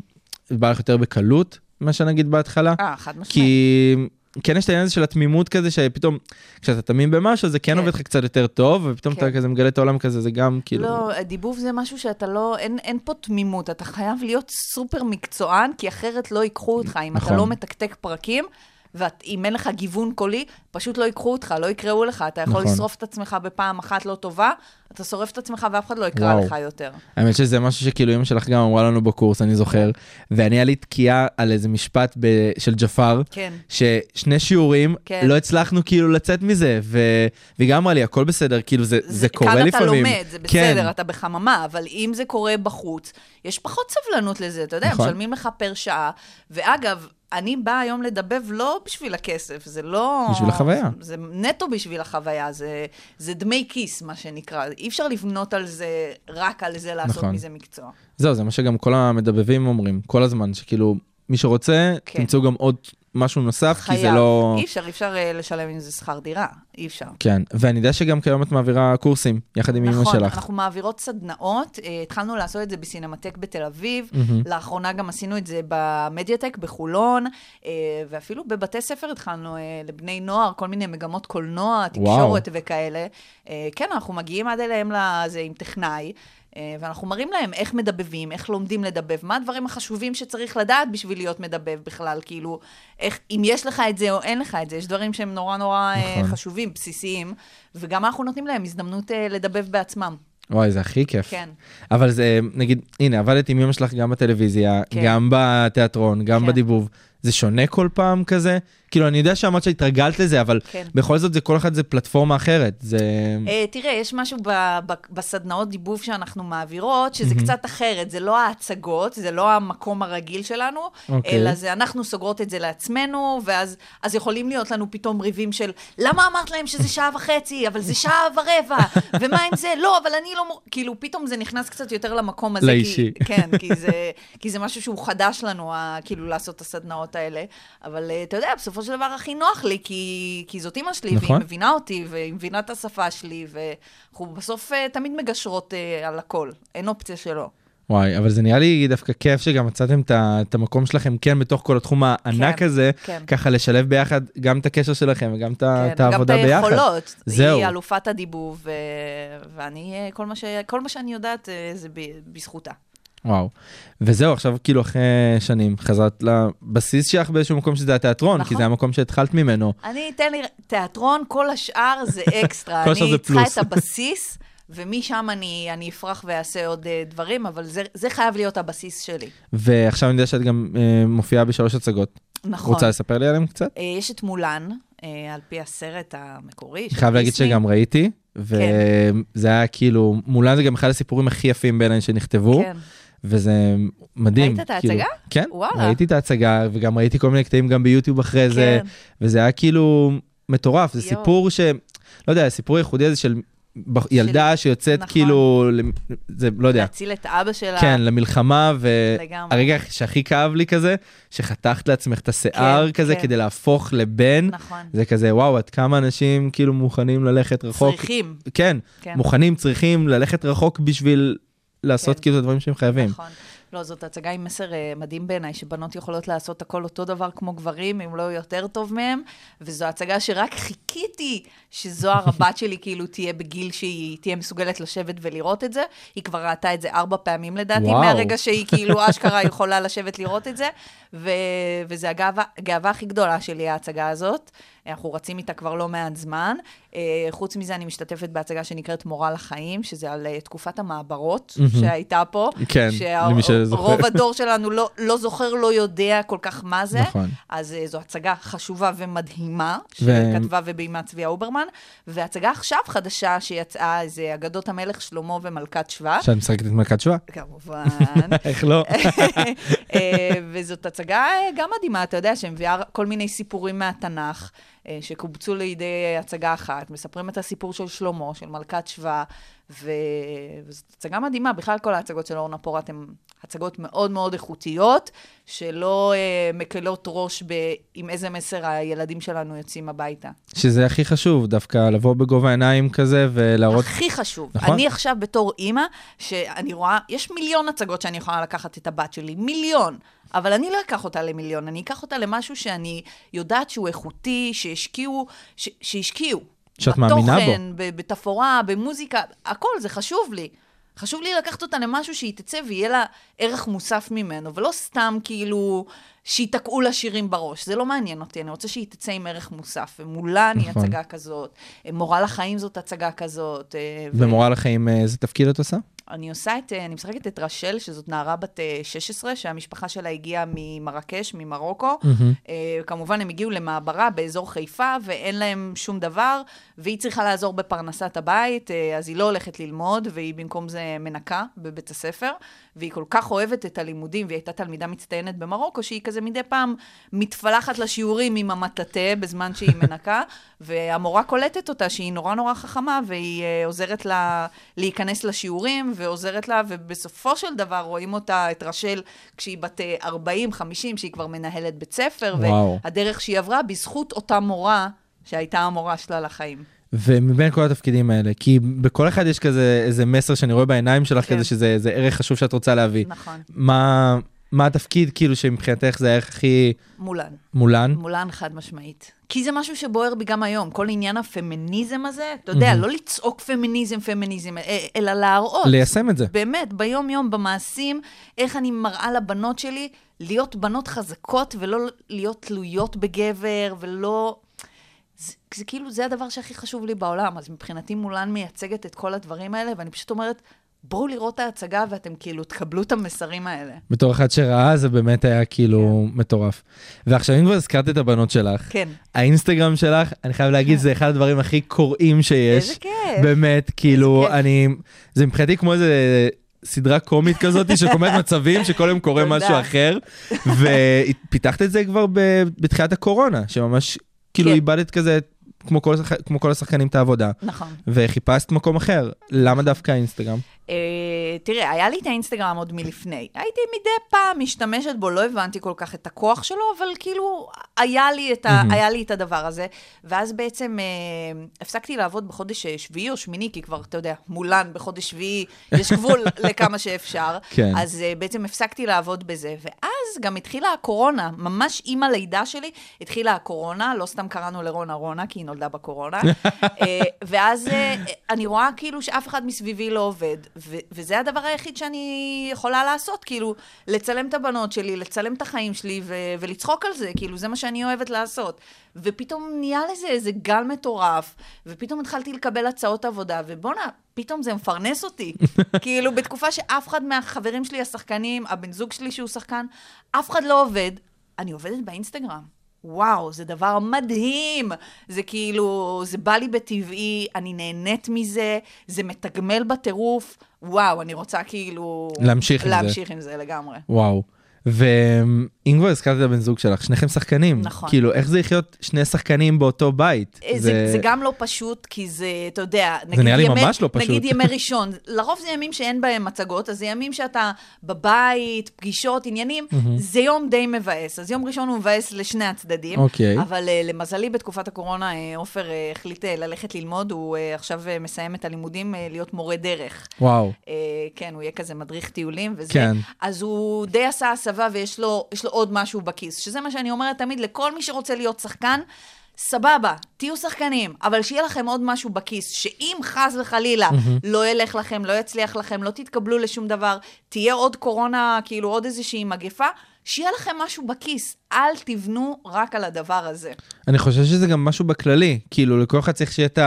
Speaker 4: בא לך יותר בקלות, מה שנגיד בהתחלה?
Speaker 5: אה, חד משמעית.
Speaker 4: כי כן יש את העניין הזה של התמימות כזה, שפתאום, כשאתה תמים במשהו, זה כן
Speaker 5: כן.
Speaker 4: עובד לך קצת יותר טוב, ופתאום
Speaker 5: כן.
Speaker 4: אתה כזה מגלה את העולם כזה, זה גם כאילו...
Speaker 5: לא, דיבוב זה משהו שאתה לא, אין, אין פה תמימות, אתה חייב להיות סופר מקצוען, כי אחרת לא ייקחו אותך. אם
Speaker 4: נכון.
Speaker 5: אתה לא מתקתק פרקים, ואם אין לך גיוון קולי, פשוט לא ייקחו אותך, לא יקראו לך. אתה יכול
Speaker 4: נכון.
Speaker 5: לשרוף את עצמך בפעם אחת לא טובה, אתה שורף את עצמך ואף אחד לא יקרא
Speaker 4: וואו.
Speaker 5: לך יותר.
Speaker 4: האמת שזה משהו שכאילו אמא שלך גם אמרה לנו בקורס, אני זוכר, ואני היה לי תקיעה על איזה משפט ב- של ג'פר,
Speaker 5: כן.
Speaker 4: ששני שיעורים,
Speaker 5: כן.
Speaker 4: לא הצלחנו כאילו לצאת מזה, ו- והיא גם אמרה לי, הכל בסדר, כאילו זה, זה קורה
Speaker 5: כאן
Speaker 4: לפעמים.
Speaker 5: אתה לומד, זה
Speaker 4: כן.
Speaker 5: בסדר, אתה בחממה, אבל אם זה קורה בחוץ, יש פחות סבלנות לזה, אתה יודע,
Speaker 4: נכון.
Speaker 5: משלמים לך פר שעה. ואגב, אני באה היום לדבב לא בשביל הכסף, זה לא...
Speaker 4: בשביל החוויה.
Speaker 5: זה נטו בשביל החוויה, זה, זה דמי כיס, מה שנקרא. אי אפשר לבנות על זה, רק על זה לעשות
Speaker 4: נכון.
Speaker 5: מזה מקצוע.
Speaker 4: זהו, זה מה שגם כל המדבבים אומרים, כל הזמן, שכאילו, מי שרוצה,
Speaker 5: כן.
Speaker 4: תמצאו גם עוד משהו נוסף, כי זה
Speaker 5: חייב.
Speaker 4: לא...
Speaker 5: אי אפשר, אי אפשר אה, לשלם עם זה שכר דירה, אי אפשר.
Speaker 4: כן, ואני יודע שגם כיום את מעבירה קורסים, יחד עם
Speaker 5: נכון,
Speaker 4: שלך.
Speaker 5: אנחנו מעבירות סדנאות, אה, התחלנו לעשות את זה בסינמטק בתל אביב,
Speaker 4: מהמם.
Speaker 5: לאחרונה גם עשינו את זה במדיאטק בחולון, אה, ואפילו בבתי ספר התחלנו אה, לבני נוער, כל מיני מגמות קולנוע, תקשורת וכאלה. אה, כן, אנחנו מגיעים עד אליהם לזה עם טכנאי. ואנחנו מראים להם איך מדבבים, איך לומדים לדבב, מה הדברים החשובים שצריך לדעת בשביל להיות מדבב בכלל, כאילו, איך, אם יש לך את זה או אין לך את זה, יש דברים שהם נורא נורא
Speaker 4: נכון.
Speaker 5: חשובים, בסיסיים, וגם אנחנו נותנים להם הזדמנות אה, לדבב בעצמם.
Speaker 4: וואי, זה הכי כיף.
Speaker 5: כן.
Speaker 4: אבל זה, נגיד, הנה, עבדת עם אמא שלך גם בטלוויזיה,
Speaker 5: כן.
Speaker 4: גם בתיאטרון, גם
Speaker 5: כן.
Speaker 4: בדיבוב. זה שונה כל פעם כזה? כאילו, אני יודע שאמרת שהתרגלת לזה, אבל
Speaker 5: כן.
Speaker 4: בכל זאת, זה כל אחד זה פלטפורמה אחרת. זה...
Speaker 5: אה, תראה, יש משהו ב- ב- בסדנאות דיבוב שאנחנו מעבירות, שזה קצת אחרת, זה לא ההצגות, זה לא המקום הרגיל שלנו,
Speaker 4: אוקיי.
Speaker 5: אלא זה אנחנו סוגרות את זה לעצמנו, ואז אז יכולים להיות לנו פתאום ריבים של, למה אמרת להם שזה שעה וחצי, אבל זה שעה ורבע, ומה עם זה? לא, אבל אני לא... מ-" כאילו, פתאום זה נכנס קצת יותר למקום הזה.
Speaker 4: לאישי.
Speaker 5: כי, כן, כי זה, כי זה משהו שהוא חדש לנו, ה- כאילו, לעשות את הסדנאות האלה. אבל אה, אתה יודע, בסופו של דבר הכי נוח לי, כי, כי זאת אימא שלי,
Speaker 4: נכון.
Speaker 5: והיא מבינה אותי, והיא מבינה את השפה שלי, ואנחנו בסוף אה, תמיד מגשרות אה, על הכל, אין אופציה שלא.
Speaker 4: וואי, אבל זה נראה לי דווקא כיף שגם מצאתם את המקום שלכם, כן, בתוך כל התחום הענק
Speaker 5: כן,
Speaker 4: הזה,
Speaker 5: כן.
Speaker 4: ככה לשלב ביחד גם את הקשר שלכם וגם את את העבודה
Speaker 5: כן, גם את
Speaker 4: ביחד.
Speaker 5: היכולות.
Speaker 4: זהו.
Speaker 5: היא אלופת הדיבוב, ו... ואני, אה, כל מה, ש... כל מה שאני יודעת זה ב... בזכותה.
Speaker 4: וואו. וזהו, עכשיו כאילו אחרי שנים חזרת לבסיס שלך באיזשהו מקום שזה התיאטרון, כי
Speaker 5: נכון.
Speaker 4: זה המקום שהתחלת ממנו.
Speaker 5: אני אתן לי תיאטרון, כל השאר זה אקסטרה.
Speaker 4: כל השאר זה
Speaker 5: אני צריכה
Speaker 4: פלוס.
Speaker 5: את הבסיס, ומשם אני, אני אפרח ואעשה עוד אה, דברים, אבל זה, זה חייב להיות הבסיס שלי.
Speaker 4: ועכשיו אני יודע שאת גם אה, מופיעה בשלוש הצגות.
Speaker 5: נכון.
Speaker 4: רוצה לספר לי עליהם קצת?
Speaker 5: אה, יש את מולן, אה, על פי הסרט המקורי.
Speaker 4: חייב להגיד. שגם ראיתי,
Speaker 5: כן.
Speaker 4: וזה היה כאילו, מולן זה גם אחד הסיפורים הכי יפים בעיניי שנכתבו,
Speaker 5: כן.
Speaker 4: וזה מדהים.
Speaker 5: ראית את
Speaker 4: כאילו.
Speaker 5: ההצגה?
Speaker 4: כן,
Speaker 5: וואלה.
Speaker 4: ראיתי את ההצגה, וגם ראיתי כל מיני קטעים גם ביוטיוב אחרי זה,
Speaker 5: כן.
Speaker 4: וזה היה כאילו מטורף, זה
Speaker 5: יואו.
Speaker 4: סיפור ש... לא יודע, הסיפור הייחודי הזה של ילדה שיוצאת
Speaker 5: נכון.
Speaker 4: כאילו, זה לא יודע.
Speaker 5: להציל את אבא שלה.
Speaker 4: כן, למלחמה. והרגע שהכי כאב לי כזה, שחתכת לעצמך את השיער
Speaker 5: כן,
Speaker 4: כזה
Speaker 5: כן.
Speaker 4: כדי להפוך לבן,
Speaker 5: נכון.
Speaker 4: זה כזה, וואו, עד כמה אנשים כאילו מוכנים ללכת רחוק.
Speaker 5: צריכים.
Speaker 4: כן,
Speaker 5: כן.
Speaker 4: מוכנים, צריכים ללכת רחוק בשביל לעשות
Speaker 5: כן.
Speaker 4: כאילו את הדברים שהם חייבים.
Speaker 5: נכון. לא, זאת הצגה עם מסר אה, מדהים בעיניי, שבנות יכולות לעשות הכל אותו דבר כמו גברים, אם לא יותר טוב מהם, וזו הצגה שרק חיכיתי שזוהר הבת שלי כאילו תהיה בגיל שהיא תהיה מסוגלת לשבת ולראות את זה. היא כבר ראתה את זה ארבע פעמים לדעתי,
Speaker 4: וואו.
Speaker 5: מהרגע שהיא כאילו אשכרה יכולה לשבת לראות את זה, ו- וזו הגאווה הכי גדולה שלי, ההצגה הזאת. אנחנו רצים איתה כבר לא מעט זמן. אה, חוץ מזה, אני משתתפת בהצגה שנקראת מורה לחיים, שזה על אה, תקופת המעברות שהייתה פה.
Speaker 4: כן, למי שזוכר.
Speaker 5: רוב הדור שלנו לא, לא זוכר, לא יודע כל כך מה זה.
Speaker 4: נכון.
Speaker 5: אז uh, זו הצגה חשובה ומדהימה, שכתבה וביימה צביה אוברמן, והצגה עכשיו חדשה שיצאה, זה אגדות המלך שלמה ומלכת שבא.
Speaker 4: שאת משחקת את מלכת שואה?
Speaker 5: כמובן.
Speaker 4: איך לא?
Speaker 5: אה, וזאת הצגה אה, גם מדהימה, אתה יודע, שמביאה כל מיני סיפורים מהתנ"ך, אה, שקובצו לידי הצגה אחת, מספרים את הסיפור של שלמה, של מלכת שבא. וזאת הצגה מדהימה. בכלל, כל ההצגות של אורנה פורט הן הצגות מאוד מאוד איכותיות, שלא אה, מקלות ראש ב... עם איזה מסר הילדים שלנו יוצאים הביתה.
Speaker 4: שזה הכי חשוב, דווקא לבוא בגובה העיניים כזה ולהראות...
Speaker 5: הכי חשוב.
Speaker 4: נכון.
Speaker 5: אני עכשיו בתור אימא, שאני רואה, יש מיליון הצגות שאני יכולה לקחת את הבת שלי, מיליון. אבל אני לא אקח אותה למיליון, אני אקח אותה למשהו שאני יודעת שהוא איכותי, שהשקיעו, ש, שהשקיעו.
Speaker 4: שאת מאמינה בו.
Speaker 5: בתוכן, ב- בתפאורה, במוזיקה, הכל, זה חשוב לי. חשוב לי לקחת אותה למשהו שהיא תצא ויהיה לה ערך מוסף ממנו, ולא סתם כאילו שייתקעו לה שירים בראש. זה לא מעניין אותי, אני רוצה שהיא תצא עם ערך מוסף. ומולן היא
Speaker 4: נכון.
Speaker 5: הצגה כזאת, מורה לחיים זאת הצגה כזאת. אה, ו-
Speaker 4: במורה לחיים, אה, איזה תפקיד את עושה?
Speaker 5: אני עושה את, אה, אני משחקת את רשל, שזאת נערה בת אה, 16, שהמשפחה שלה הגיעה ממרקש, ממרוקו. אה, כמובן, הם הגיעו למעברה באזור חיפה, ואין להם שום דבר, והיא צריכה לעזור בפרנסת הבית, אה, אז היא לא הולכת ללמוד, והיא במקום זה מנקה בבית הספר, והיא כל כך אוהבת את הלימודים, והיא הייתה תלמידה מצטיינת במרוקו, שהיא כזה מדי פעם מתפלחת לשיעורים עם המטאטה בזמן שהיא מנקה, והמורה קולטת אותה שהיא נורא נורא חכמה, והיא אה, עוזרת לה להיכנס לשיעורים, ועוזרת לה, ובסופו של דבר רואים אותה, את רשל, כשהיא בת אה, 40, 50, שהיא כבר מנהלת בית ספר,
Speaker 4: וואו.
Speaker 5: והדרך שהיא עברה בזכות אותה מורה, שהייתה המורה שלה לחיים.
Speaker 4: ומבין כל התפקידים האלה, כי בכל אחד יש כזה איזה מסר שאני רואה בעיניים שלך
Speaker 5: כן.
Speaker 4: כזה שזה ערך חשוב שאת רוצה להביא.
Speaker 5: נכון.
Speaker 4: מה, מה התפקיד כאילו שמבחינתך זה הערך הכי
Speaker 5: מולן.
Speaker 4: מולן?
Speaker 5: מולן חד משמעית. כי זה משהו שבוער בי גם היום. כל עניין הפמיניזם הזה, אתה יודע, לא לצעוק פמיניזם, פמיניזם, אה, אלא להראות.
Speaker 4: ליישם את זה.
Speaker 5: באמת, ביום-יום, במעשים, איך אני מראה לבנות שלי להיות בנות חזקות ולא להיות תלויות בגבר, ולא... זה, זה כאילו, זה הדבר שהכי חשוב לי בעולם. אז מבחינתי מולן מייצגת את כל הדברים האלה, ואני פשוט אומרת, בואו לראות את ההצגה ואתם כאילו תקבלו את המסרים האלה.
Speaker 4: בתור אחד שראה זה באמת היה כאילו מטורף. ועכשיו אם כבר הזכרת את הבנות שלך,
Speaker 5: כן.
Speaker 4: האינסטגרם שלך, אני חייב להגיד, זה אחד הדברים הכי קוראים שיש.
Speaker 5: איזה כיף.
Speaker 4: באמת, כאילו,
Speaker 5: כיף.
Speaker 4: אני, זה מבחינתי כמו איזה סדרה קומית כזאת, מיני מצבים שכל יום קורה. משהו אחר. ופיתחת את זה כבר ב- בתחילת הקורונה, שממש, כאילו
Speaker 5: כן.
Speaker 4: איבדת כזה, כמו כל, כמו כל השחקנים את העבודה,
Speaker 5: נכון.
Speaker 4: וחיפשת מקום אחר. למה דווקא אינסטגרם?
Speaker 5: Uh, תראה, היה לי את האינסטגרם עוד מלפני. הייתי מדי פעם משתמשת בו, לא הבנתי כל כך את הכוח שלו, אבל כאילו, היה לי את, ה, היה לי את הדבר הזה. ואז בעצם uh, הפסקתי לעבוד בחודש אה, שביעי או שמיני, כי כבר, אתה יודע, מולן בחודש שביעי, יש גבול לכמה שאפשר.
Speaker 4: כן.
Speaker 5: אז uh, בעצם הפסקתי לעבוד בזה. ואז גם התחילה הקורונה, ממש עם הלידה שלי, התחילה הקורונה, לא סתם קראנו לרונה רונה, כי היא נולדה בקורונה. uh, ואז uh, אני רואה כאילו שאף אחד מסביבי לא עובד. ו- וזה הדבר היחיד שאני יכולה לעשות, כאילו, לצלם את הבנות שלי, לצלם את החיים שלי ו- ולצחוק על זה, כאילו, זה מה שאני אוהבת לעשות. ופתאום נהיה לזה איזה גל מטורף, ופתאום התחלתי לקבל הצעות עבודה, ובואנה, פתאום זה מפרנס אותי. כאילו, בתקופה שאף אחד מהחברים שלי השחקנים, הבן זוג שלי שהוא שחקן, אף אחד לא עובד, אני עובדת באינסטגרם. וואו, זה דבר מדהים. זה כאילו, זה בא לי בטבעי, אני נהנית מזה, זה מתגמל בטירוף. וואו, אני רוצה כאילו...
Speaker 4: להמשיך עם זה.
Speaker 5: להמשיך עם זה לגמרי.
Speaker 4: וואו. ואם כבר הזכרת את הבן זוג שלך, שניכם שחקנים.
Speaker 5: נכון.
Speaker 4: כאילו, איך זה לחיות שני שחקנים באותו בית?
Speaker 5: זה, זה... זה גם לא פשוט, כי זה, אתה יודע, נגיד
Speaker 4: נראה לי
Speaker 5: ימי,
Speaker 4: ממש לא פשוט.
Speaker 5: נגיד ימי ראשון, לרוב זה ימים שאין בהם מצגות, אז זה ימים שאתה בבית, פגישות, עניינים, זה יום די מבאס. אז יום ראשון הוא מבאס לשני הצדדים.
Speaker 4: אוקיי.
Speaker 5: אבל uh, למזלי, בתקופת הקורונה, אה, עופר uh, החליט uh, ללכת ללמוד, הוא uh, עכשיו uh, מסיים את הלימודים uh, להיות מורה דרך.
Speaker 4: וואו.
Speaker 5: אה, כן, הוא יהיה כזה מדריך טיולים וזה.
Speaker 4: כן.
Speaker 5: אז הוא די עשה הסבה ויש לו, לו עוד משהו בכיס, שזה מה שאני אומרת תמיד לכל מי שרוצה להיות שחקן. סבבה, תהיו שחקנים, אבל שיהיה לכם עוד משהו בכיס, שאם חס וחלילה לא ילך לכם, לא יצליח לכם, לא תתקבלו לשום דבר, תהיה עוד קורונה, כאילו עוד איזושהי מגפה, שיהיה לכם משהו בכיס. אל תבנו רק על הדבר הזה.
Speaker 4: אני חושב שזה גם משהו בכללי, כאילו לכל אחד צריך שיהיה את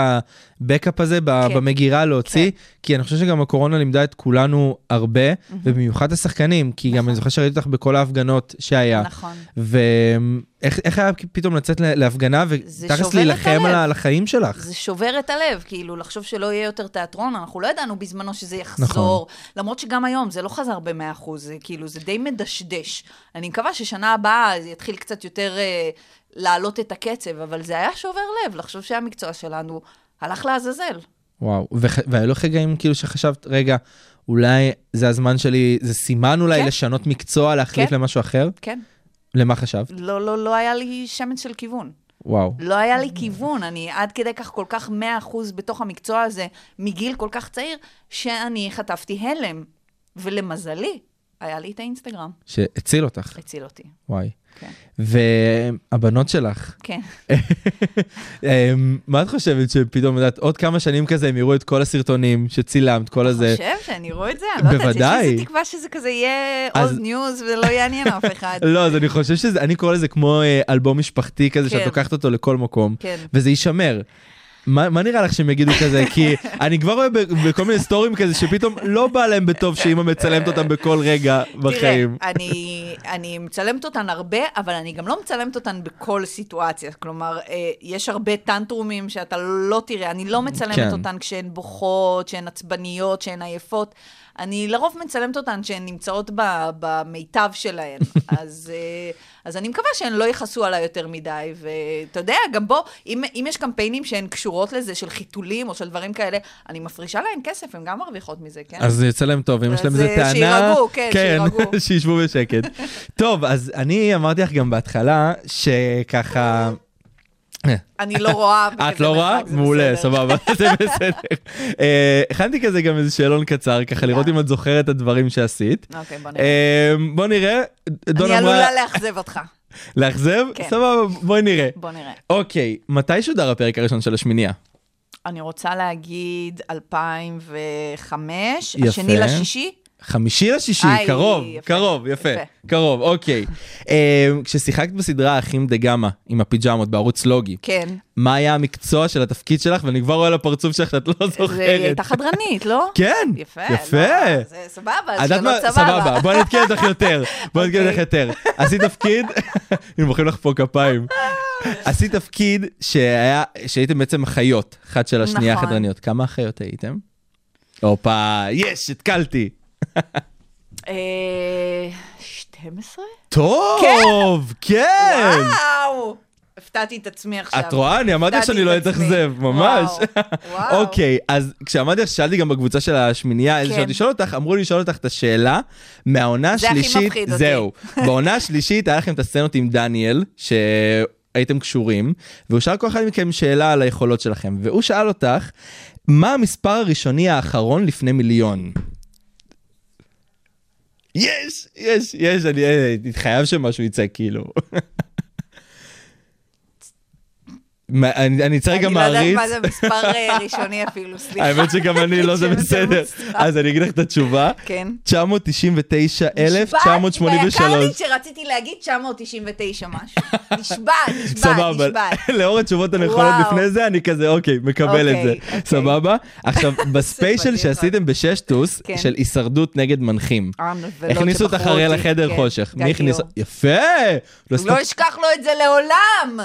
Speaker 4: הבקאפ הזה
Speaker 5: כן.
Speaker 4: במגירה להוציא,
Speaker 5: כן.
Speaker 4: כי אני חושב שגם הקורונה לימדה את כולנו הרבה, ובמיוחד השחקנים, כי גם אני זוכר שראיתי אותך בכל ההפגנות שהיה.
Speaker 5: נכון.
Speaker 4: ואיך איך היה פתאום לצאת לה- להפגנה ותכלס להילחם על החיים שלך?
Speaker 5: זה שובר את הלב, כאילו, לחשוב שלא יהיה יותר תיאטרון, אנחנו לא ידענו בזמנו שזה יחזור,
Speaker 4: נכון.
Speaker 5: למרות שגם היום זה לא חזר במאה אחוז, זה כאילו, זה די מדשדש. אני מקווה ששנה הבאה יתחיל קצת יותר אה, להעלות את הקצב, אבל זה היה שובר לב, לחשוב שהמקצוע שלנו הלך לעזאזל.
Speaker 4: וואו, והיו לך רגעים כאילו שחשבת, רגע, אולי זה הזמן שלי, זה סימן אולי
Speaker 5: כן.
Speaker 4: לשנות מקצוע, להחליף
Speaker 5: כן.
Speaker 4: למשהו אחר?
Speaker 5: כן,
Speaker 4: למה חשבת?
Speaker 5: לא, לא, לא היה לי שמץ של כיוון.
Speaker 4: וואו.
Speaker 5: לא היה לי כיוון, אני עד כדי כך כל כך מאה אחוז בתוך המקצוע הזה, מגיל כל כך צעיר, שאני חטפתי הלם. ולמזלי, היה לי את האינסטגרם,
Speaker 4: שהציל אותך,
Speaker 5: הציל אותי.
Speaker 4: וואי.
Speaker 5: כן.
Speaker 4: והבנות שלך,
Speaker 5: כן.
Speaker 4: אמ, מה את חושבת שפתאום, יודעת, עוד כמה שנים כזה הם יראו את כל הסרטונים שצילמת, כל הזה,
Speaker 5: חושב שאני רואה את זה? אני לא יודעת, יש איזה תקווה שזה כזה יהיה אולד ניוז ולא יעניין אף אחד.
Speaker 4: לא, אז אני חושב שזה, אני קורא לזה כמו אה, אלבום משפחתי כזה, שאת
Speaker 5: כן.
Speaker 4: לוקחת אותו לכל מקום,
Speaker 5: כן.
Speaker 4: וזה יישמר. מה, מה נראה לך שהם יגידו כזה? כי אני כבר רואה בכל מיני סטורים כזה שפתאום לא בא להם בטוב שאימא מצלמת אותם בכל רגע בחיים.
Speaker 5: תראה, אני, אני מצלמת אותן הרבה, אבל אני גם לא מצלמת אותן בכל סיטואציה. כלומר, אה, יש הרבה טנטרומים שאתה לא תראה, אני לא מצלמת
Speaker 4: כן.
Speaker 5: אותן כשהן בוכות, כשהן עצבניות, כשהן עייפות. אני לרוב מצלמת אותן כשהן נמצאות ב, במיטב שלהן. אז, אה, אז אני מקווה שהן לא יכעסו עליי יותר מדי. ואתה יודע, גם בוא, אם, אם יש קמפיינים שהן קשורות לזה, של חיתולים או של דברים כאלה, אני מפרישה להן כסף, הן גם מרוויחות מזה, כן?
Speaker 4: אז זה יצא להם טוב, אם יש להם
Speaker 5: אז,
Speaker 4: איזה
Speaker 5: אה,
Speaker 4: טענה,
Speaker 5: שיירגעו, כן, שיירגעו.
Speaker 4: שישבו בשקט. טוב, אז אני אמרתי לך גם בהתחלה, שככה...
Speaker 5: אני לא רואה.
Speaker 4: את לא רואה? מעולה. סבבה, זה בסדר. אה, הכנתי כזה גם איזה שאלון קצר, ככה לראות אם את זוכרת את הדברים שעשית.
Speaker 5: אוקיי, בוא נראה.
Speaker 4: אה, בוא נראה.
Speaker 5: אני. עלולה לאכזב אותך.
Speaker 4: לאכזב?
Speaker 5: כן.
Speaker 4: סבבה, בואי נראה.
Speaker 5: בוא נראה.
Speaker 4: אוקיי, מתי שודר הפרק הראשון של השמינייה?
Speaker 5: אני רוצה להגיד 2005,
Speaker 4: יפה.
Speaker 5: השני לשישי.
Speaker 4: חמישי לשישי,
Speaker 5: איי,
Speaker 4: קרוב,
Speaker 5: יפה,
Speaker 4: קרוב, יפה,
Speaker 5: יפה.
Speaker 4: קרוב, אוקיי. אה, כששיחקת בסדרה האחים דה גמא עם הפיג'מות בערוץ לוגי,
Speaker 5: כן.
Speaker 4: מה היה המקצוע של התפקיד שלך? ואני כבר רואה על הפרצוף שלך שאת לא זוכרת.
Speaker 5: הייתה חדרנית, לא?
Speaker 4: כן,
Speaker 5: יפה.
Speaker 4: יפה.
Speaker 5: לא, זה סבבה,
Speaker 4: מה?
Speaker 5: סבבה.
Speaker 4: סבבה, בואי נתקן אותך יותר. בואי נתקן אותך
Speaker 5: אוקיי.
Speaker 4: יותר. עשית תפקיד, הנה מוחאים לך פה כפיים. עשית תפקיד שהיה, שהייתם בעצם אחיות, אחת של השנייה
Speaker 5: נכון.
Speaker 4: חדרניות. כמה אחיות הייתם? הופה, יש, התקלתי.
Speaker 5: אה, 12?
Speaker 4: טוב, כן.
Speaker 5: וואו! הפתעתי את עצמי עכשיו.
Speaker 4: את רואה? אני אמרתי שאני לא. אתאכזב, ממש.
Speaker 5: וואו.
Speaker 4: אוקיי, אז כשאמרתי לך, שאלתי גם בקבוצה של השמינייה, איזה
Speaker 5: כן.
Speaker 4: שאלות לשאול אותך, אמרו לי לשאול אותך את השאלה, מהעונה
Speaker 5: זה הכי
Speaker 4: השלישית,
Speaker 5: מפחיד אותי.
Speaker 4: זהו, בעונה השלישית היה לכם את הסצנות עם דניאל, שהייתם קשורים, והוא שאל כל אחד מכם שאלה על היכולות שלכם, והוא שאל אותך, מה המספר הראשוני האחרון לפני מיליון? יש, יש, יש, אני אה, התחייב שמשהו יצא כאילו. מה, אני אני אצא רגע
Speaker 5: אני לא יודעת
Speaker 4: מעריץ.
Speaker 5: מה זה מספר אה, ראשוני אפילו, סליחה.
Speaker 4: האמת שגם אני לא, זה בסדר. אז אני אגיד לך את התשובה.
Speaker 5: כן.
Speaker 4: 999,983.
Speaker 5: יקר לי שרציתי להגיד 999 משהו. נשבעת, נשבעת,
Speaker 4: סבבה. לאור התשובות הנכונות. לפני זה, אני כזה, אוקיי, מקבל את
Speaker 5: אוקיי,
Speaker 4: זה.
Speaker 5: אוקיי.
Speaker 4: סבבה? עכשיו, בספיישל. שעשיתם בששטוס,
Speaker 5: כן.
Speaker 4: של הישרדות נגד מנחים,
Speaker 5: הנבלות
Speaker 4: הכניסו אותך הרי. לחדר
Speaker 5: כן,
Speaker 4: חושך. מי הכניס? יפה! לא
Speaker 5: לא אשכח לו את זה לעולם!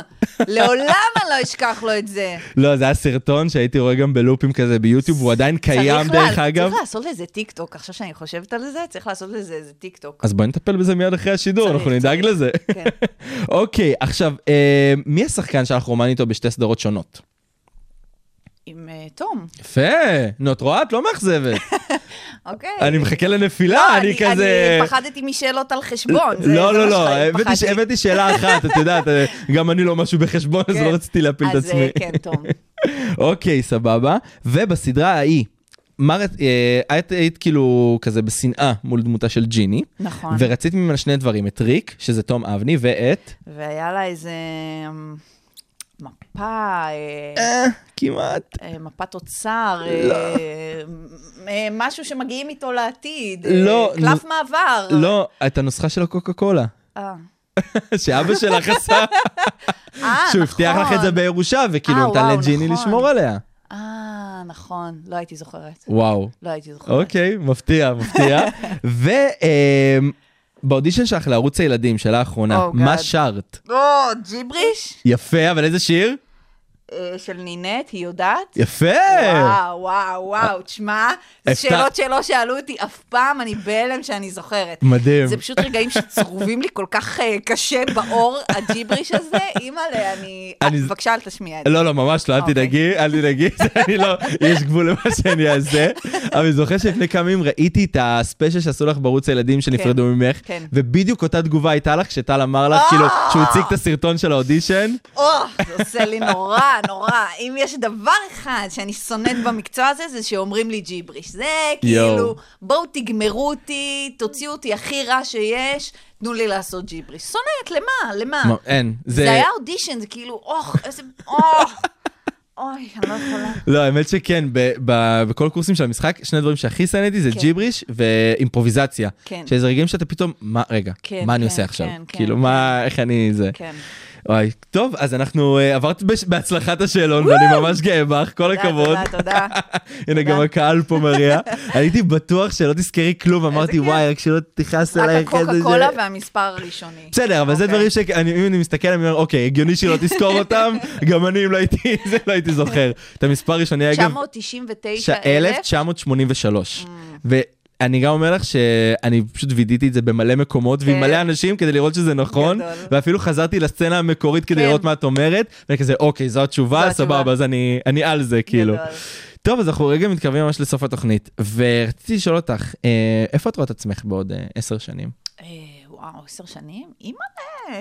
Speaker 5: לעולם לא אשכח לו את זה.
Speaker 4: לא, זה היה סרטון שהייתי רואה גם בלופים כזה ביוטיוב, הוא עדיין קיים דרך אגב.
Speaker 5: צריך לעשות לזה טיק טוק, עכשיו שאני חושבת על זה, צריך לעשות לזה איזה טיק טוק.
Speaker 4: אז בואי נטפל בזה מיד אחרי השידור, אנחנו נדאג. לזה.
Speaker 5: כן.
Speaker 4: אוקיי, עכשיו, אה, מי השחקן שלך רומן איתו בשתי סדרות שונות?
Speaker 5: עם אה, תום,
Speaker 4: יפה, נו, את רואה? את לא מאכזבת.
Speaker 5: אוקיי.
Speaker 4: אני מחכה לנפילה,
Speaker 5: לא,
Speaker 4: אני כזה...
Speaker 5: אני פחדתי משאלות על חשבון. זה-
Speaker 4: לא,
Speaker 5: זה
Speaker 4: לא, לא,
Speaker 5: שחי-
Speaker 4: הבאתי- שאלה אחת, את יודעת, אה, גם אני לא משהו בחשבון, אז
Speaker 5: כן.
Speaker 4: לא רציתי להפיל את
Speaker 5: אז אה,
Speaker 4: עצמי.
Speaker 5: כן, תום.
Speaker 4: אוקיי, סבבה. ובסדרה ההיא, אה, את היית כאילו כזה בשנאה מול דמותה של ג'יני,
Speaker 5: נכון.
Speaker 4: ורצית ממנה שני דברים, את ריק, שזה תום אבני, ואת...
Speaker 5: והיה לה איזה אמ, מפה, אה,
Speaker 4: אה, כמעט.
Speaker 5: אה, מפת אוצר, אה, משהו שמגיעים איתו לעתיד.
Speaker 4: לא,
Speaker 5: קלף מעבר.
Speaker 4: לא, את הנוסחה של הקוקה קולה. שאבא שלך עשה, שהוא הבטיח לך את זה
Speaker 5: נכון.
Speaker 4: בירושה, וכאילו נתן לג'יני
Speaker 5: נכון.
Speaker 4: לשמור עליה.
Speaker 5: אה, נכון, לא הייתי זוכרת.
Speaker 4: וואו.
Speaker 5: לא הייתי זוכרת.
Speaker 4: אוקיי, מפתיע, מפתיע. ובאודישן שלך לערוץ הילדים, שאלה האחרונה,
Speaker 5: Oh,
Speaker 4: מה
Speaker 5: God.
Speaker 4: שרת?
Speaker 5: או, ג'יבריש
Speaker 4: יפה, אבל איזה שיר?
Speaker 5: אה, של נינט, היא יודעת?
Speaker 4: יפה!
Speaker 5: וואו, וואו, וואו, תשמע, זה שאלות שלא שאלו אותי אף פעם, אני בהלם שאני זוכרת.
Speaker 4: מדהים.
Speaker 5: זה פשוט רגעים שצרובים לי כל כך אה, קשה בעור, הג'יבריש הזה, אימא'לה, אני... אה, בבקשה, אל תשמיע את זה.
Speaker 4: לא, לא, ממש לא, אל
Speaker 5: אוקיי.
Speaker 4: תדאגי, אל תדאגי, אני לא, יש גבול למה שאני אעשה. אבל אני זוכר שלפני כמה ימים ראיתי את הספיישל שעשו לך בערוץ הילדים שנפרדו ממך,
Speaker 5: כן.
Speaker 4: ובדיוק אותה תגובה הייתה לך, שטל אמר לך, כאילו, שהוא הציג את הסרטון של האודישן.
Speaker 5: או, זה עושה לי נורא, נורא. אם יש דבר אחד שאני שונאת במקצוע הזה, זה שאומרים לי ג'יבריש. זה. כאילו, בואו תגמרו אותי, תוציאו אותי הכי רע שיש, תנו לי לעשות ג'יבריש. שונאת, למה? למה?
Speaker 4: מה, אין, זה...
Speaker 5: היה אודישן, זה כאילו, אוח, איזה... אוח. אוי, אני לא יכולה.
Speaker 4: לא, האמת שכן, ב- ב- בכל הקורסים של המשחק, שני דברים שהכי שנאתי זה
Speaker 5: כן.
Speaker 4: ג'יבריש ואימפרוביזציה.
Speaker 5: כן.
Speaker 4: שזה רגעים שאתה פתאום, מה, רגע,
Speaker 5: כן,
Speaker 4: מה אני
Speaker 5: כן,
Speaker 4: עושה עכשיו?
Speaker 5: כן, כן,
Speaker 4: כאילו,
Speaker 5: כן.
Speaker 4: מה, איך אני זה? וואי, טוב, אז אנחנו, uh, עברת בש... בהצלחת השאלון, ואני ממש גאה בך, כל הכבוד.
Speaker 5: תודה, תודה.
Speaker 4: הנה, גם הקהל פה מריע. הייתי בטוח שלא תזכרי כלום, אמרתי, וואי, רק שלא תכעס עליי. רק
Speaker 5: הקוקה
Speaker 4: כן,
Speaker 5: קולה והמספר הראשוני.
Speaker 4: בסדר, אבל זה
Speaker 5: אוקיי.
Speaker 4: דברים שאני, אם אני מסתכל, אני אומר, אוקיי, הגיוני שלא תזכור אותם, גם אני, אם לא הייתי, זה לא הייתי זוכר. את המספר הראשוני, אגב...
Speaker 5: 999,000?
Speaker 4: 1983. אני גם אומר לך שאני פשוט וידאתי את זה במלא מקומות ועם
Speaker 5: כן.
Speaker 4: מלא אנשים כדי לראות שזה נכון, ואפילו חזרתי לסצנה המקורית כדי
Speaker 5: כן.
Speaker 4: לראות מה את אומרת, ואני כזה, אוקיי, זו התשובה, סבבה, אז אני על זה, כאילו. טוב, אז אנחנו רגע מתקרבים ממש לסוף התוכנית, ורציתי לשאול אותך, אה, איפה את רואה את עצמך בעוד אה, עשר שנים?
Speaker 5: אה, וואו, עשר שנים? אימא'לה.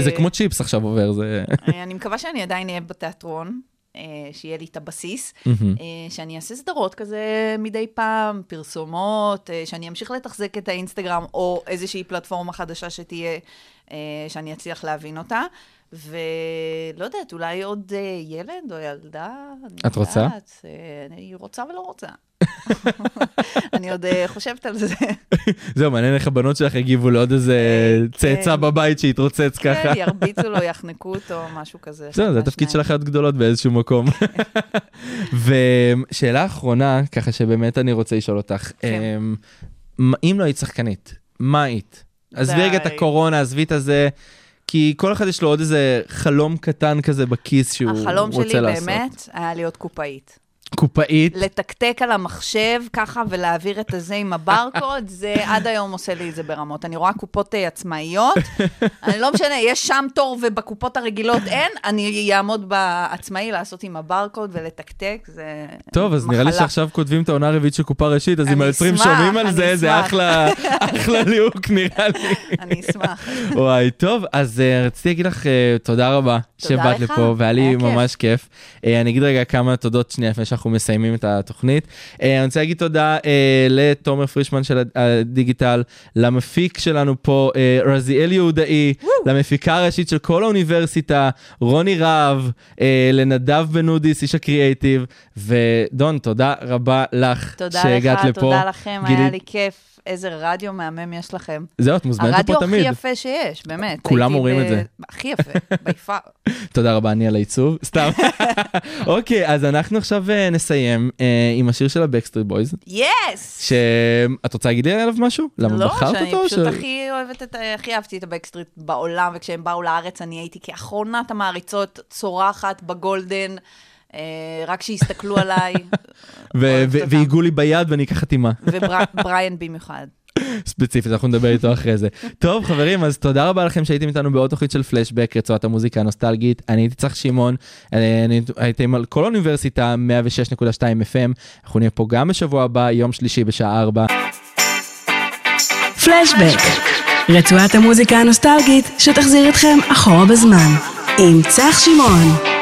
Speaker 4: זה כמו צ'יפס עכשיו עובר, זה...
Speaker 5: אני מקווה שאני עדיין אהיה בתיאטרון. שיהיה לי את הבסיס. אה, שאני אעשה סדרות כזה מדי פעם, פרסומות, אה, שאני אמשיך לתחזק את האינסטגרם, או איזושהי פלטפורמה חדשה שתהיה, אה, שאני אצליח להבין אותה. ולא יודעת, אולי עוד אה, ילד או ילדה.
Speaker 4: את רוצה?
Speaker 5: יודעת, אה, אני רוצה ולא רוצה. אני עוד אה, חושבת על זה.
Speaker 4: זהו, מעניין איך הבנות שלך יגיבו לעוד איזה
Speaker 5: כן.
Speaker 4: צאצא בבית שיתרוצץ ככה.
Speaker 5: כן, ירביצו לו, יחנקו אותו, משהו כזה.
Speaker 4: בסדר, זה התפקיד של החיות גדולות באיזשהו מקום. ושאלה אחרונה, ככה שבאמת אני רוצה לשאול אותך,
Speaker 5: כן.
Speaker 4: אמ, אם לא היית שחקנית, מה היית? עזבי רגע את. הקורונה, עזבי את הזה, כי כל אחד יש לו עוד איזה חלום קטן כזה בכיס שהוא
Speaker 5: החלום
Speaker 4: רוצה
Speaker 5: שלי
Speaker 4: לעשות.
Speaker 5: באמת היה להיות קופאית.
Speaker 4: קופאית,
Speaker 5: לתקתק על המחשב ככה ולהעביר את הזה עם הברקוד, זה עד היום עושה לי את זה ברמות. אני רואה קופות אה, עצמאיות, אני לא משנה, יש שם תור ובקופות הרגילות אין, אני אעמוד בעצמאי לעשות עם הברקוד ולתקתק, זה
Speaker 4: טוב, אז נראה לי
Speaker 5: מחלה.
Speaker 4: שעכשיו כותבים את העונה הרביעית של קופה ראשית, אז אם היוצרים שומעים על זה, זה. אחלה אחלה ליהוק נראה לי.
Speaker 5: אני אשמח.
Speaker 4: וואי, טוב, אז uh, רציתי להגיד לך uh, תודה רבה שבאת לפה, והיה לי. ממש כיף. אני אגיד רגע כמה תודות שנייה לפני שאנחנו מסיימים את התוכנית. אה, אני רוצה להגיד תודה אה, לתומר פרישמן של הדיגיטל, למפיק שלנו פה, אה, רזיאל יהודאי, למפיקה הראשית של כל האוניברסיטה, רוני רהב, לנדב בן אודיס, איש הקריאייטיב, ודון, תודה רבה לך
Speaker 5: תודה
Speaker 4: שהגעת
Speaker 5: לך,
Speaker 4: לפה.
Speaker 5: תודה לכם, היה
Speaker 4: גילית-
Speaker 5: לי כיף. איזה רדיו מהמם יש לכם.
Speaker 4: זהו, את מוזמנת לפה
Speaker 5: הרדיו
Speaker 4: תמיד.
Speaker 5: הכי יפה שיש, באמת.
Speaker 4: כולם אומרים את זה.
Speaker 5: הכי יפה, ביפר.
Speaker 4: תודה רבה, אני על העיצוב, סתם. אוקיי, אז אנחנו עכשיו נסיים אה, עם השיר של הבקסטריט בויז,
Speaker 5: yes!
Speaker 4: שאת רוצה להגיד לי עליו משהו? למה
Speaker 5: לא,
Speaker 4: בחרת
Speaker 5: שאני
Speaker 4: אותו?
Speaker 5: פשוט
Speaker 4: ש-
Speaker 5: הכי אוהבת את, הכי אהבתי את הבקסטריט בעולם, וכשהם באו לארץ אני הייתי כאחרונת המעריצות, צורחת בגולדן, אה, רק שיסתכלו עליי,
Speaker 4: ו-
Speaker 5: אוהבת
Speaker 4: ו-
Speaker 5: אותם.
Speaker 4: ויגעו לי ביד ואני אקח חתימה.
Speaker 5: ובריאן במיוחד.
Speaker 4: ספציפית, אנחנו נדבר איתו אחרי זה. טוב, חברים, אז תודה רבה לכם שהייתם איתנו בעוד תוכנית של פלשבק, רצועת המוזיקה הנוסטלגית. אני הייתי צח שמעון, אה, הייתם על קול האוניברסיטה, 106.2 FM. אנחנו נהיה פה גם בשבוע הבא, יום שלישי בשעה 4.
Speaker 3: פלשבק, רצועת המוזיקה הנוסטלגית שתחזיר אתכם אחורה בזמן, עם צח שמעון.